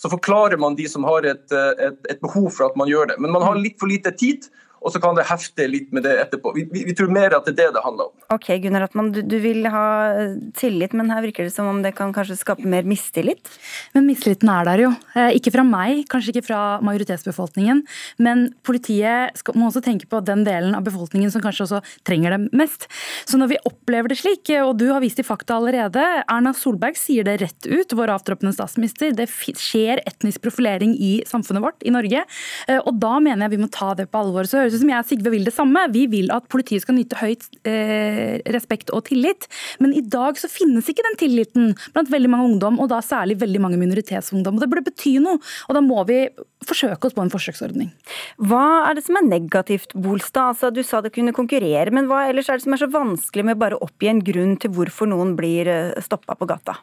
så forklarer man de som har et, eh, et, et behov for at man gjør det. Men man har litt for lite tid og så kan det hefte litt med det etterpå. Vi, vi, vi tror mer at det er det det handler om. Ok, Gunnar Atman, du, du, vil ha eh, tillit, men her virker det som om det kan kanskje skape mer mistillit? Men mistilliten er der jo. Eh, ikke fra meg, kanskje ikke fra majoritetsbefolkningen. Men politiet skal, må også tenke på den delen av befolkningen som kanskje også trenger det mest. Så når vi opplever det slik, og du har vist i fakta allerede, Erna Solberg sier det rett ut, vår avtroppende statsminister, det skjer etnisk profilering i samfunnet vårt i Norge. Eh, og da mener jeg vi må ta det på alvor. Så høres høres ut som jeg og Sigve vil det samme. Vi vil at politiet skal nyte høyt eh, respekt og tillit. Men i dag så finnes ikke den tilliten blant veldig mange ungdom, og da særlig veldig mange minoritetsungdom. Og Det burde bety noe, og da må vi forsøke oss på en forsøksordning. Hva er det som er negativt, Bolstad? Altså, du sa det kunne konkurrere, men hva ellers er det som er så vanskelig med bare å oppgi en grunn til hvorfor noen blir eh, stoppa på gata?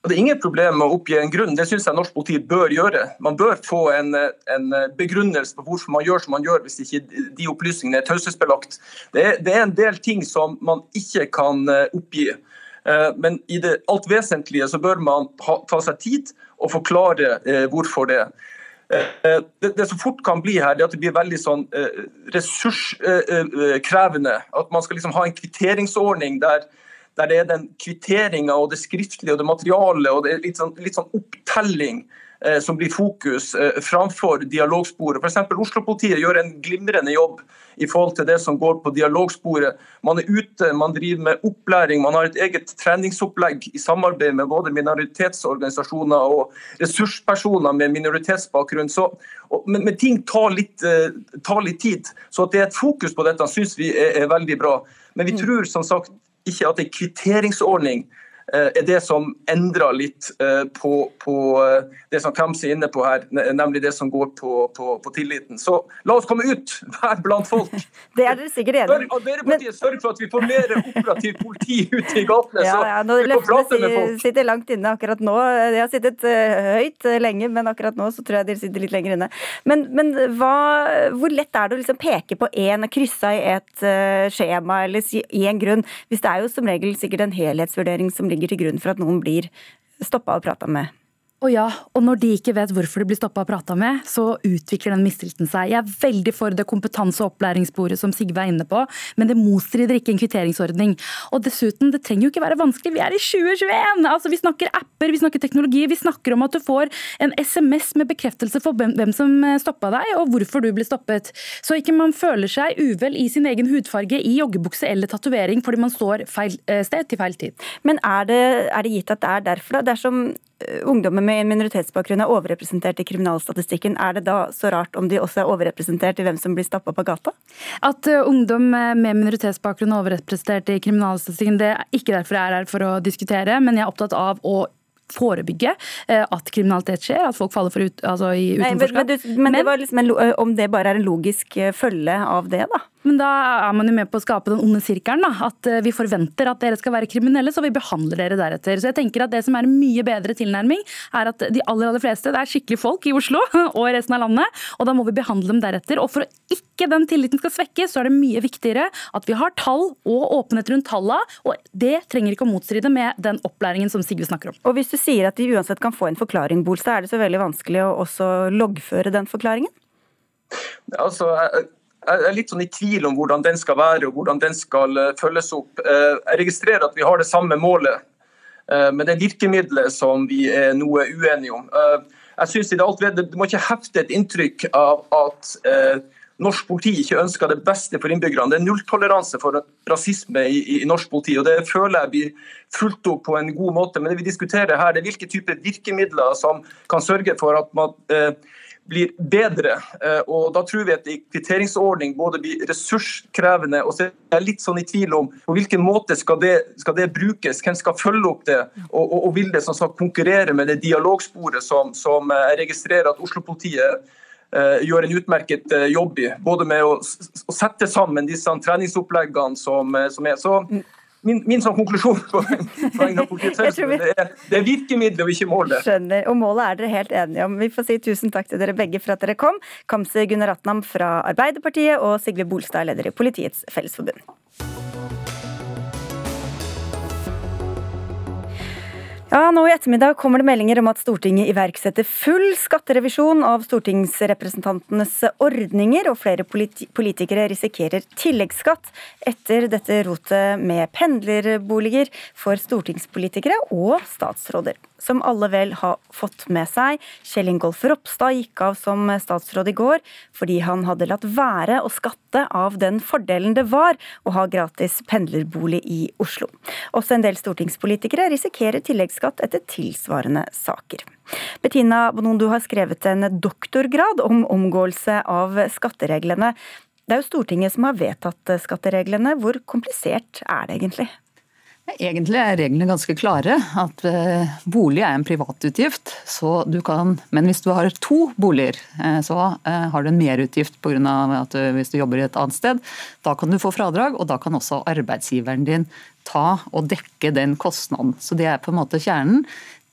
Det er ingen problem med å oppgi en grunn, det syns jeg norsk politi bør gjøre. Man bør få en, en, begrunnelse på hvorfor man gjør som man gjør, hvis ikke de opplysningene er taushetsbelagt. Det, det, er en del ting som man ikke kan eh, oppgi. Eh, men i det alt vesentlige så bør man ha, ta seg tid og forklare eh, hvorfor det. Det, det, som fort kan bli her, det er at det blir veldig sånn ressurskrevende. At man skal liksom ha en kvitteringsordning der der det er den kvitteringa og det skriftlige og det materiale og det er litt sånn, litt sånn opptelling eh, som blir fokus eh, framfor dialogsporet. F.eks. Oslo-politiet gjør en glimrende jobb i forhold til det som går på dialogsporet. Man er ute, man driver med opplæring, man har et eget treningsopplegg i samarbeid med både minoritetsorganisasjoner og ressurspersoner med minoritetsbakgrunn. Så, og, men, men, ting tar litt, eh, tar litt, tid. Så at det er et fokus på dette, syns vi er, er veldig bra. Men vi mm. tror som sagt ikke at en kvitteringsordning er det som endrer litt eh, på, på eh, det som Kamzy er inne på her, nemlig det som går på, på, på, tilliten. Så la oss komme ut, vær blant folk. Det er dere sikkert enige om. Arbeiderpartiet sørger for at vi får mer operativt politi ute i gatene. Ja, ja, nå løftene sitter langt inne akkurat nå. De har sittet høyt lenge, men akkurat nå så tror jeg de sitter litt lenger inne. Men, men hva, hvor lett er det å liksom peke på én, krysse i et skjema eller si én grunn, hvis det er jo som regel sikkert en helhetsvurdering som ligger ligger til grunn for at noen blir stoppa og prata med og ja, og når de ikke vet hvorfor de blir stoppa og prata med, så utvikler den mistilliten seg. Jeg er veldig for det kompetanse- og opplæringssporet som Sigve er inne på, men det motstrider ikke en kvitteringsordning. Og dessuten, det trenger jo ikke være vanskelig, vi er i 2021! Altså, Vi snakker apper, vi snakker teknologi, vi snakker om at du får en SMS med bekreftelse for hvem som eh, stoppa deg, og hvorfor du ble stoppet. Så ikke man føler seg uvel i sin egen hudfarge i joggebukse eller tatovering fordi man står feil eh, sted til feil tid. Men er det, er det gitt at det er derfor, da? Dersom Eh, ungdommer med minoritetsbakgrunn er overrepresentert i kriminalstatistikken, er det da så rart om de også er overrepresentert i hvem som blir stappa på gata? At uh, ungdom med minoritetsbakgrunn er overrepresentert i kriminalstatistikken, det er ikke derfor jeg er her for å diskutere, men jeg er opptatt av å forebygge uh, at kriminalitet skjer, at folk faller ut, altså i utenforskap. Men, men, men, men, det liksom en, om det bare er en logisk følge av det, da? Men da er man jo med på å skape den onde sirkelen. da, At eh, vi forventer at dere skal være kriminelle, så vi behandler dere deretter. Så jeg tenker at Det som er en mye bedre tilnærming, er at de aller aller fleste det er skikkelige folk i Oslo og i resten av landet. og Da må vi behandle dem deretter. Og For å ikke den tilliten skal svekkes, så er det mye viktigere at vi har tall og åpenhet rundt tallene. Og det trenger ikke å motstride med den opplæringen som Sigve snakker om. Og Hvis du sier at de uansett kan få en forklaring, Bolstad, er det så veldig vanskelig å også loggføre den forklaringen? Altså, jeg er litt sånn i tvil om hvordan den skal være og hvordan den skal eh, følges opp. Eh, jeg registrerer at vi har det samme målet, eh, men det er virkemidlet som vi er noe uenige om. Jeg synes i det alt ved, det må ikke hefte et inntrykk av at norsk politi ikke ønsker det beste for innbyggerne. Det er nulltoleranse for rasisme i, i, norsk politi, og det føler jeg blir fulgt opp på en god måte. Men det vi diskuterer her, det er hvilke typer virkemidler som kan sørge for at man eh, blir bedre. Eh, og Da tror vi at en kvitteringsordning både blir ressurskrevende og så er jeg litt sånn i tvil om på hvilken måte skal det, skal det brukes, hvem skal følge opp det, og, og, og vil det som skal konkurrere med det dialogsporet som, som jeg registrerer at Oslo-politiet uh, gjør en utmerket jobb i. Både med å, å sette sammen disse treningsoppleggene som, som er. Så min, min sånn konklusjon på vegne av politiets det, er, det er virkemidlet og ikke målet. Skjønner. Og målet er dere helt enige om. Vi får si tusen takk til dere begge for at dere kom. Kamzy Gunaratnam fra Arbeiderpartiet og Sigve Bolstad, leder i Politiets Fellesforbund. Ja, nå I ettermiddag kommer det meldinger om at Stortinget iverksetter full skatterevisjon av stortingsrepresentantenes ordninger, og flere politikere risikerer tilleggsskatt etter dette rotet med pendlerboliger for stortingspolitikere og statsråder som alle vel har fått med seg. Kjell Ingolf Ropstad gikk av som statsråd i går fordi han hadde latt være å skatte av den fordelen det var å ha gratis pendlerbolig i Oslo. Også en del stortingspolitikere risikerer tilleggsskatt etter tilsvarende saker. Bettina Bonon, du har skrevet en doktorgrad om omgåelse av skattereglene. Det er jo Stortinget som har vedtatt skattereglene. Hvor komplisert er det egentlig? Egentlig er reglene ganske klare. At eh, bolig er en privatutgift. Så du kan, men hvis du har to boliger, eh, så eh, har du en merutgift pga. at du, hvis du jobber i et annet sted. Da kan du få fradrag, og da kan også arbeidsgiveren din ta og dekke den kostnaden. Så det er på en måte kjernen.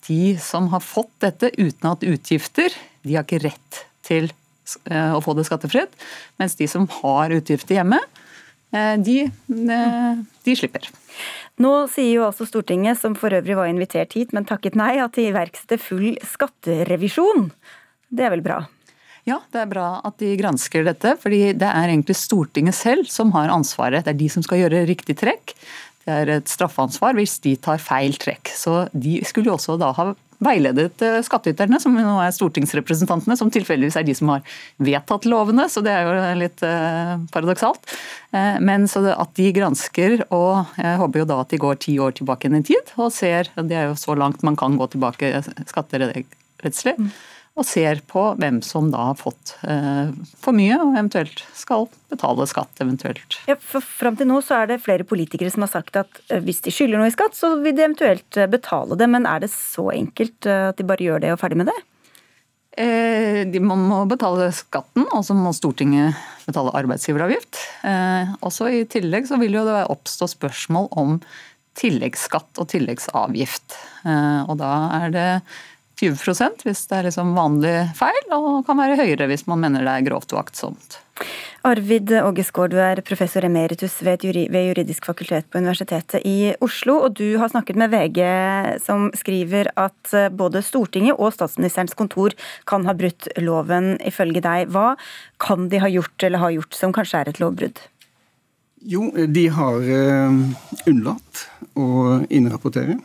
de som har fått dette uten hatt utgifter, de har ikke rett til å få det skattefritt. Mens de som har utgifter hjemme, de, de slipper. Nå sier jo altså Stortinget, som for øvrig var invitert hit, men takket nei, at de iverksetter full skatterevisjon. Det er vel bra? Ja, det er bra at de gransker dette, fordi det er egentlig Stortinget selv som har ansvaret. Det er de som skal gjøre riktig trekk. Det er et straffansvar hvis de tar feil trekk. Så de skulle jo også da ha veiledet eh, skattyterne, som nå er stortingsrepresentantene, som tilfeldigvis er de som har vedtatt lovene, så det er jo litt eh, paradoksalt. Eh, men så at de gransker, og jeg håper jo da at de går ti år tilbake i tid og ser, det er jo så langt man kan gå tilbake skatterettslig, mm og ser på hvem som da har fått eh, for mye, og eventuelt skal betale skatt. eventuelt. Ja, for Fram til nå så er det flere politikere som har sagt at eh, hvis de skylder noe i skatt, så vil de eventuelt eh, betale det. Men er det så enkelt eh, at de bare gjør det og ferdig med det? Eh, de må betale skatten, og så må Stortinget betale arbeidsgiveravgift. Eh, også I tillegg så vil jo det oppstå spørsmål om tilleggsskatt og tilleggsavgift. Og da er det 20 hvis det er liksom vanlig feil, og kan være høyere hvis man mener det er grovt uaktsomt. Arvid Ågesgaard, du er professor emeritus ved Juridisk fakultet på Universitetet i Oslo. Og du har snakket med VG, som skriver at eh, både Stortinget og statsministerens kontor kan ha brutt loven, ifølge deg. Hva kan de ha gjort eller har gjort som kanskje er et lovbrudd? Jo, de har eh, unnlatt å innrapportere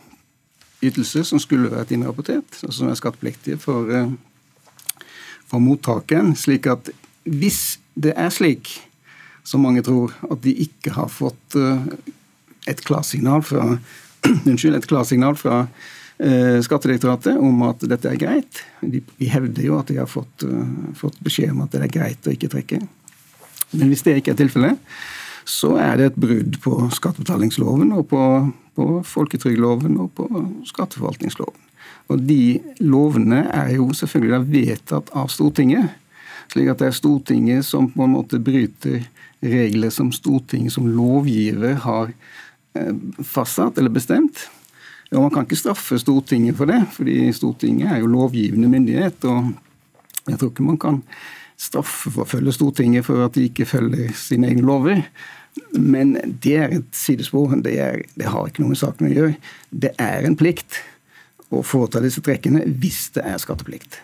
ytelser som skulle vært innrapportert, og som er skattepliktige for, eh, for mottakeren. Slik at hvis det er slik, som mange tror, at de ikke har fått eh, et klarsignal fra Unnskyld, et klarsignal fra eh, Skattedirektoratet om at dette er greit. De, vi hevder jo at de har fått, fått beskjed om at det er greit å ikke trekke. Men hvis det ikke er tilfellet, så er det et brudd på skattebetalingsloven og på på folketrygdloven og på skatteforvaltningsloven. Og De lovene er jo selvfølgelig vedtatt av Stortinget. slik at det er Stortinget som på en måte bryter regler som Stortinget som lovgiver har eh, fastsatt eller bestemt. Og Man kan ikke straffe Stortinget for det, fordi Stortinget er jo lovgivende myndighet. og Jeg tror ikke man kan straffeforfølge Stortinget for at de ikke følger sine egne lover. Men det er et sidespor. Det, er, det har ikke noe med saken å gjøre. Det er en plikt å foreta disse trekkene hvis det er skatteplikt.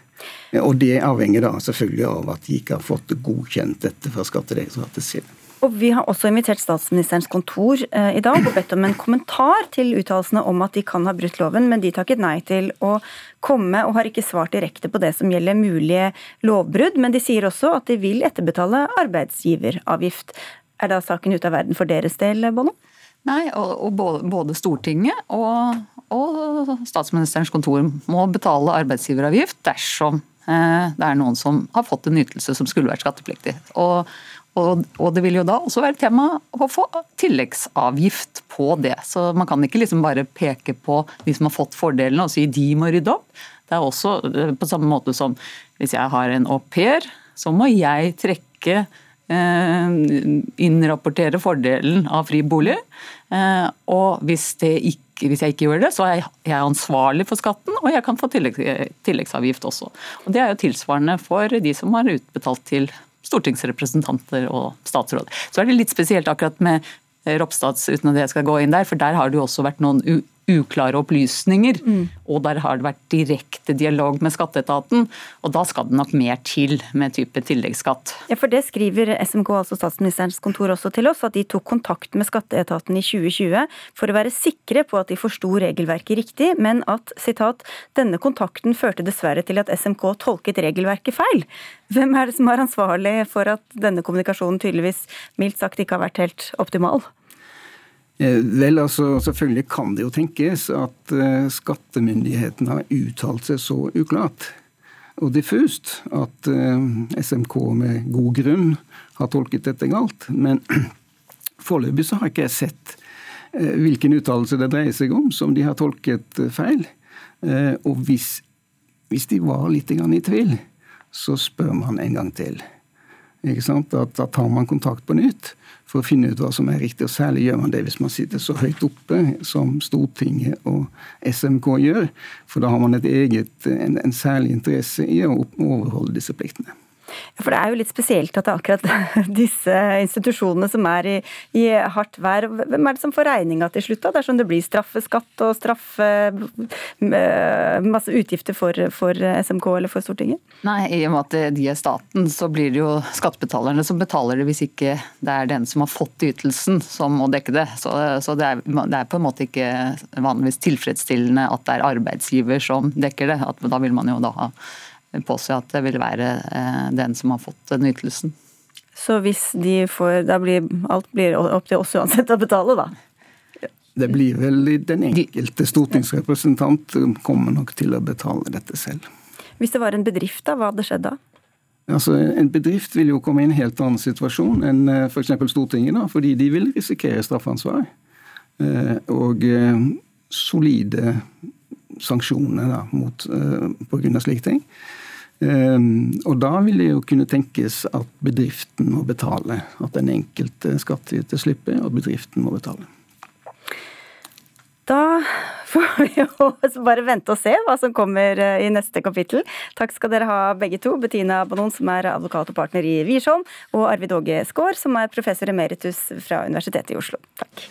Og det avhenger da selvfølgelig av at de ikke har fått godkjent dette fra Skattedirektoratet side. Og Vi har også invitert statsministerens kontor eh, i dag og bedt om en kommentar til uttalelsene om at de kan ha brutt loven, men de takket nei til å komme og har ikke svart direkte på det som gjelder mulige lovbrudd. Men de sier også at de vil etterbetale arbeidsgiveravgift. Er da saken ute av verden for deres del, Bono? Nei, og, og både, Stortinget og, og, statsministerens kontor må betale arbeidsgiveravgift dersom eh, det er noen som har fått en ytelse som skulle vært skattepliktig. Og, og, det vil jo da også være tema å få tilleggsavgift på det. Så man kan ikke liksom bare peke på de som har fått fordelene og si de må rydde opp. Det er også eh, på samme måte som hvis jeg har en au pair, så må jeg trekke Eh, innrapportere fordelen av fri bolig. Eh, og hvis, ikke, hvis, jeg ikke gjør det, så er jeg ansvarlig for skatten, og jeg kan få tillegg, tilleggsavgift også. Og Det er jo tilsvarende for de som har utbetalt til stortingsrepresentanter og statsråd. Så er det litt spesielt akkurat med Ropstads, uten at jeg skal gå inn der, for der har det jo også vært noen uklare opplysninger. Mm. Og der har det vært direkte dialog med skatteetaten. Og da skal det nok mer til med type tilleggsskatt. Ja, for det skriver SMK, altså statsministerens kontor, også til oss, at de tok kontakt med skatteetaten i 2020 for å være sikre på at de forsto regelverket riktig, men at sitat, denne kontakten førte dessverre til at SMK tolket regelverket feil. Hvem er det som er ansvarlig for at denne kommunikasjonen tydeligvis mildt sagt ikke har vært helt optimal? Eh, vel, altså Selvfølgelig kan det jo tenkes at uh, skattemyndighetene har uttalt seg så uklart og diffust at uh, SMK med god grunn har tolket dette galt. Men foreløpig så har ikke jeg sett hvilken uttalelse det dreier seg om som de har tolket feil. Og hvis, hvis de var litt i tvil, så spør man en gang til. Da tar man kontakt på nytt for å finne ut hva som er riktig. og Særlig gjør man det hvis man sitter så høyt oppe som Stortinget og SMK gjør. For da har man et eget, en, en særlig interesse i å overholde disse pliktene. For det er jo litt spesielt at det er akkurat disse institusjonene som er i, i hardt vær. Hvem er det som får regninga til slutt, da? Dersom det blir straffeskatt og straffe eh, masse utgifter for, for, SMK eller for Stortinget? Nei, i og med at de er staten, så blir det jo skattebetalerne som betaler det, hvis ikke det er den som har fått ytelsen som må dekke det. Så, så det, er, det, er, på en måte ikke vanligvis tilfredsstillende at det er arbeidsgiver som dekker det. At, da vil man jo da ha påse at det vil være eh, den som har fått den ytelsen. Så hvis de får Da blir alt blir opp til oss uansett å betale, da? Det blir vel den enkelte stortingsrepresentant kommer nok til å betale dette selv. Hvis det var en bedrift, da, hva hadde skjedd da? Altså, En bedrift vil jo komme i en helt annen situasjon enn eh, f.eks. Stortinget, da, fordi de vil risikere straffansvar. Eh, og solide sanksjoner da, mot, grunn av slike ting. Ehm, og da vil det jo kunne tenkes at bedriften må betale. At den enkelte skattyter slipper, og bedriften må betale. Da får vi jo bare vente og se hva som kommer eh, i neste kapittel. Takk skal dere ha begge to. Bettina Bonon, som er advokat og partner i Wiersholm, og Arvid Åge Skaar, som er professor emeritus fra Universitetet i Oslo. Takk.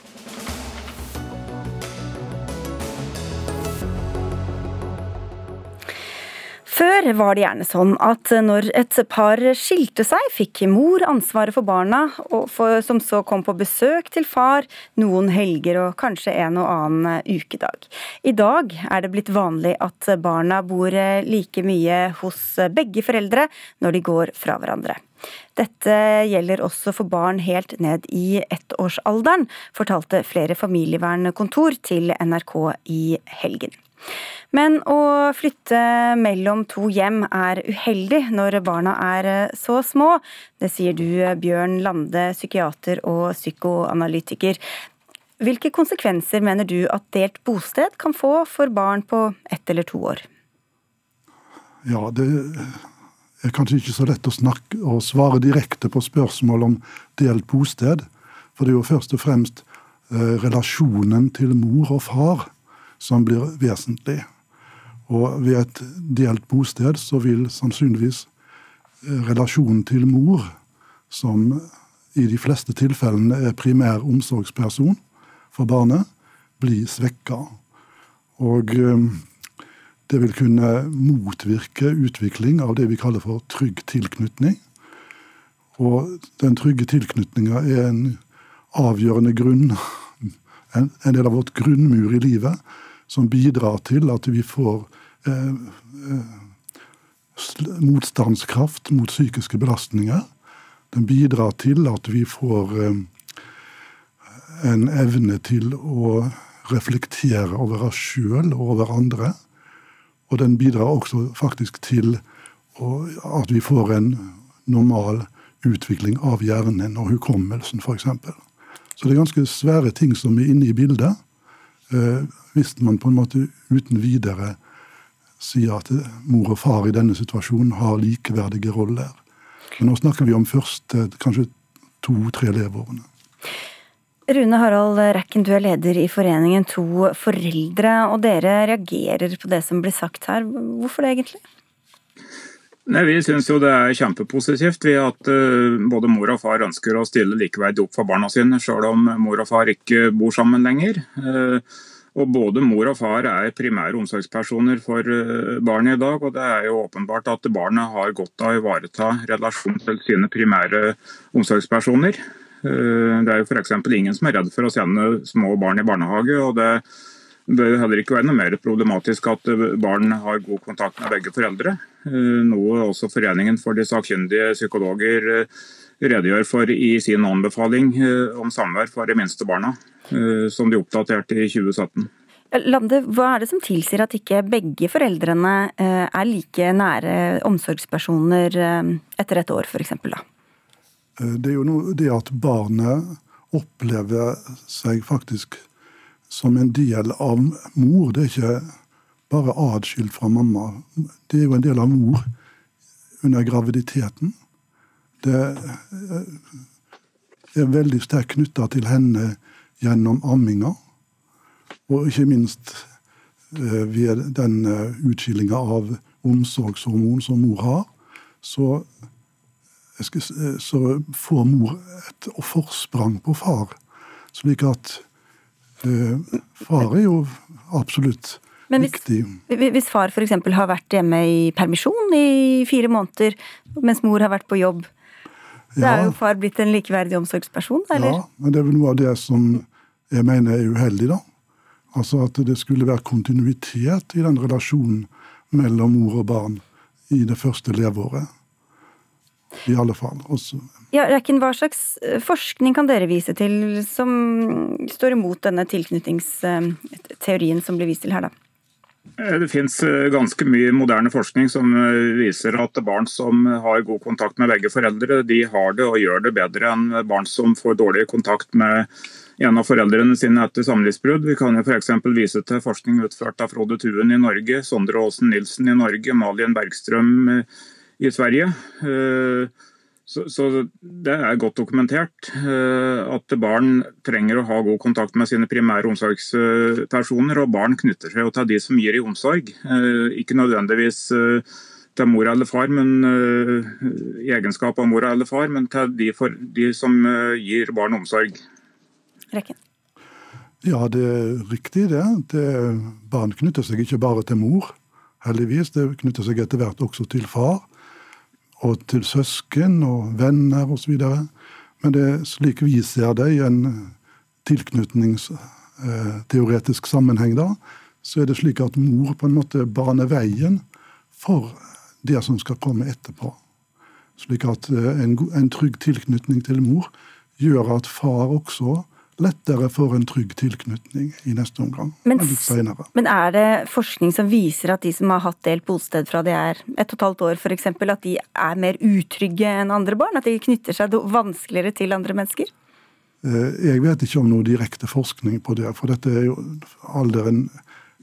Før var det gjerne sånn at når et par skilte seg, fikk mor ansvaret for barna, for, som så kom på besøk til far noen helger og kanskje en og annen ukedag. I dag er det blitt vanlig at barna bor like mye hos begge foreldre når de går fra hverandre. Dette gjelder også for barn helt ned i ettårsalderen, fortalte flere familievernkontor til NRK i helgen. Men å flytte mellom to hjem er uheldig når barna er så små. Det sier du, Bjørn Lande, psykiater og psykoanalytiker. Hvilke konsekvenser mener du at delt bosted kan få for barn på ett eller to år? Ja, det er kanskje ikke så lett å snakke og svare direkte på spørsmål om delt bosted. For det er jo først og fremst eh, relasjonen til mor og far som blir vesentlig. Og ved et delt bosted så vil sannsynligvis eh, relasjonen til mor, som i de fleste tilfellene er primær omsorgsperson for barnet, bli svekka. Og eh, det vil kunne motvirke utvikling av det vi kaller for trygg tilknytning. Og den trygge tilknytninga er en avgjørende grunn, en del av vårt grunnmur i livet, som bidrar til at vi får eh, eh, motstandskraft mot psykiske belastninger. Den bidrar til at vi får eh, en evne til å reflektere over oss sjøl og over andre. Og den bidrar også faktisk til at vi får en normal utvikling av hjernen og hukommelsen, f.eks. Så det er ganske svære ting som er inne i bildet. Eh, hvis man på en måte uten videre sier at mor og far i denne situasjonen har likeverdige roller. Men nå snakker vi om først kanskje to-tre leveårene. Rune Harald Rekken, du er leder i foreningen To foreldre, og dere reagerer på det som blir sagt her. Hvorfor det, egentlig? Nei, Vi syns det er kjempepositivt ved at uh, både mor og far ønsker å stille likeverdig opp for barna sine, sjøl om mor og far ikke bor sammen lenger. Uh, og Både mor og far er primære omsorgspersoner for eh, barnet i dag. og Det er jo åpenbart at barnet har godt av å ivareta relasjonen til sine primære omsorgspersoner. Eh, det er jo f.eks. ingen som er redd for å sende små barn i barnehage. og det bør heller ikke være noe mer problematisk at barn har god kontakt med begge foreldre. Eh, noe også Foreningen for de sakkyndige psykologer redegjør for i sin anbefaling om samvær for de minste barna. Eh, som de oppdaterte i 2017. Lande, hva er det som tilsier at ikke begge foreldrene eh, er like nære omsorgspersoner eh, etter et år, f.eks.? Det er jo noe, det at barnet opplever seg faktisk som en del av mor. Det er ikke bare atskilt fra mamma. Det er jo en del av mor under graviditeten. det er veldig sterkt knytta til henne gjennom amminga. Og ikke minst ved den utskillinga av omsorgshormon som mor har, så, så får mor et forsprang på far. Slik at eh, far er jo absolutt men hvis. Hvis far f.eks. har vært hjemme i permisjon i fire måneder, mens mor har vært på jobb, så ja. er jo far blitt en likeverdig omsorgsperson, eller? Ja, men det er vel noe av det som jeg mener er uheldig, da. Altså at det skulle være kontinuitet i den relasjonen mellom mor og barn i det første leveåret. I alle fall. Også. Ja, Rekken, Hva slags eh, forskning kan dere vise til som står imot denne tilknytningsteorien som blir vist til her, da? Eh, det finnes eh, ganske mye moderne forskning som viser at barn som har god kontakt med begge foreldre, de har det og gjør det bedre enn barn som får dårlig kontakt med en av foreldrene sine etter samlivsbrudd. Vi kan jo f.eks. vise til forskning utført av Frode Tuen i Norge, Sondre Aasen Nilsen i Norge, Malin Bergstrøm eh, i Sverige. Eh, så, så, Det er godt dokumentert eh, at barn trenger å ha god kontakt med sine primære omsorgspersoner. og Barn knytter seg til de som gir i omsorg, ikke nødvendigvis til mor eller far, men i egenskap av mor eller far, men til de, for, de som gir barn omsorg. Rekken? Ja, det er riktig det. det. Barn knytter seg ikke bare til mor, heldigvis. Det knytter seg etter hvert også til far. Og til søsken og venner osv. Men det er slik vi ser det i en tilknytningsteoretisk sammenheng, da, så er det slik at mor på en måte baner veien for det som skal komme etterpå. Slik at eh, en, en trygg tilknytning til mor gjør at far også lettere får en trygg tilknytning i neste omgang. Men, men, er det forskning som viser at de som har hatt delt bosted fra de er ett og et halvt år f.eks., at de er mer utrygge enn andre barn? At de knytter seg vanskeligere til andre mennesker? Eh, jeg vet ikke om noe direkte forskning på det, for dette er jo alderen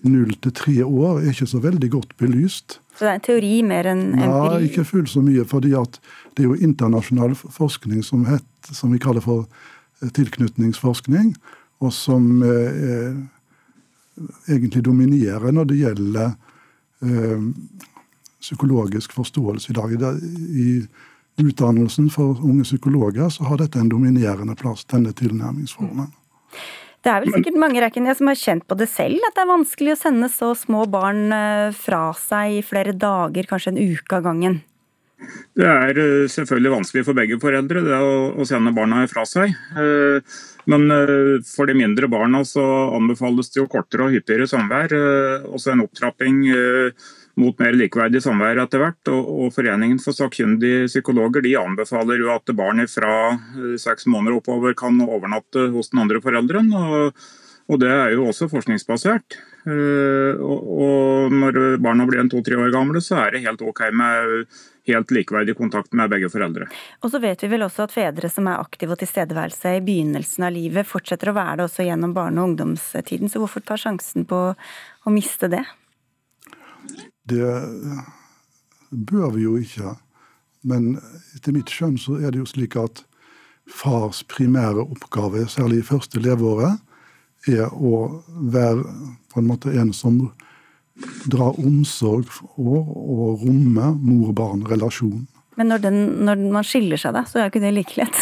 null til tre år er ikke så veldig godt belyst. Så det er en teori mer enn empiri? Ja, ikke fullt så mye. fordi det er jo internasjonal forskning som, het, som vi kaller for tilknytningsforskning, og som eh, egentlig dominerer når det gjelder eh, psykologisk forståelse i dag. I utdannelsen for unge psykologer så har dette en dominerende plass, denne tilnærmingsformen. Det er vel sikkert mange Rekken, som har kjent på det selv, at det er vanskelig å sende så små barn eh, fra seg i flere dager, kanskje en uke av gangen? Det er eh, selvfølgelig vanskelig for begge foreldre det å, sende barna fra seg. Eh, men eh, for de mindre barna så anbefales det jo kortere og hyppigere samvær. Også en opptrapping mot mer likeverdig samvær etter hvert. Og, Foreningen for sakkyndige psykologer de anbefaler jo at barn fra seks måneder oppover kan overnatte hos den andre forelderen. og, og det er jo også forskningsbasert. Og når barna blir en to-tre år gamle, så er det helt OK med helt likeverdig kontakt med begge foreldre. Og så vet vi vel også at fedre som er aktive og tilstedeværelse i begynnelsen av livet, fortsetter å være det også gjennom barne- og ungdomstiden. Så hvorfor ta sjansen på å miste det? Det bør vi jo ikke. Men etter mitt skjønn så er det jo slik at fars primære oppgave, særlig i første leveåret, er å være på en måte en som drar omsorg og, og romme mor-barn-relasjonen. Men når, den, når, man skiller seg, da, så er jo ikke det like lett?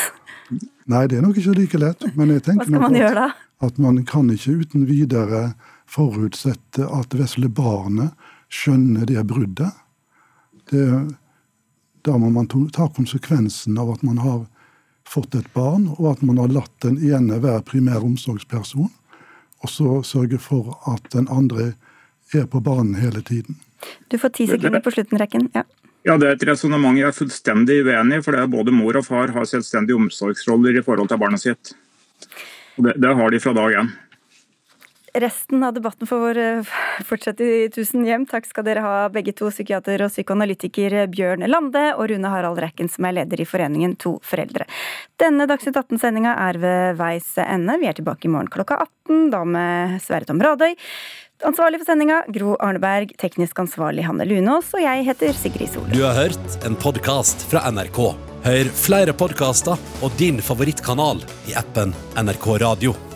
Nei, det er nok ikke like lett. Men jeg tenker man da? At man kan ikke uten videre forutsette at vesle barnet skjønner det bruddet. Det, da må man ta konsekvensen av at man har fått et barn, og at man har latt den ene være primær omsorgsperson, og så sørge for at den andre er på banen hele tiden. Du får ti sekunder på slutten, Rekken. Ja. Ja, Det er et resonnement jeg er fullstendig uenig i. for det er Både mor og far har selvstendige omsorgsroller i forhold til barnet sitt. Det, det har de fra dag én. Resten av debatten får fortsette i tusen hjem. Takk skal dere ha, begge to, psykiater og psykoanalytiker Bjørn Lande og Rune Harald Rekken, som er leder i foreningen To foreldre. Denne Dagsnytt 18-sendinga er ved veis ende. Vi er tilbake i morgen klokka 18, da med Sverre Tom Radøy. Ansvarlig for sendinga Gro Arneberg, teknisk ansvarlig Hanne Lunås, og jeg heter Sigrid Solund. Du har hørt en podkast fra NRK. Hør flere podkaster og din favorittkanal i appen NRK Radio.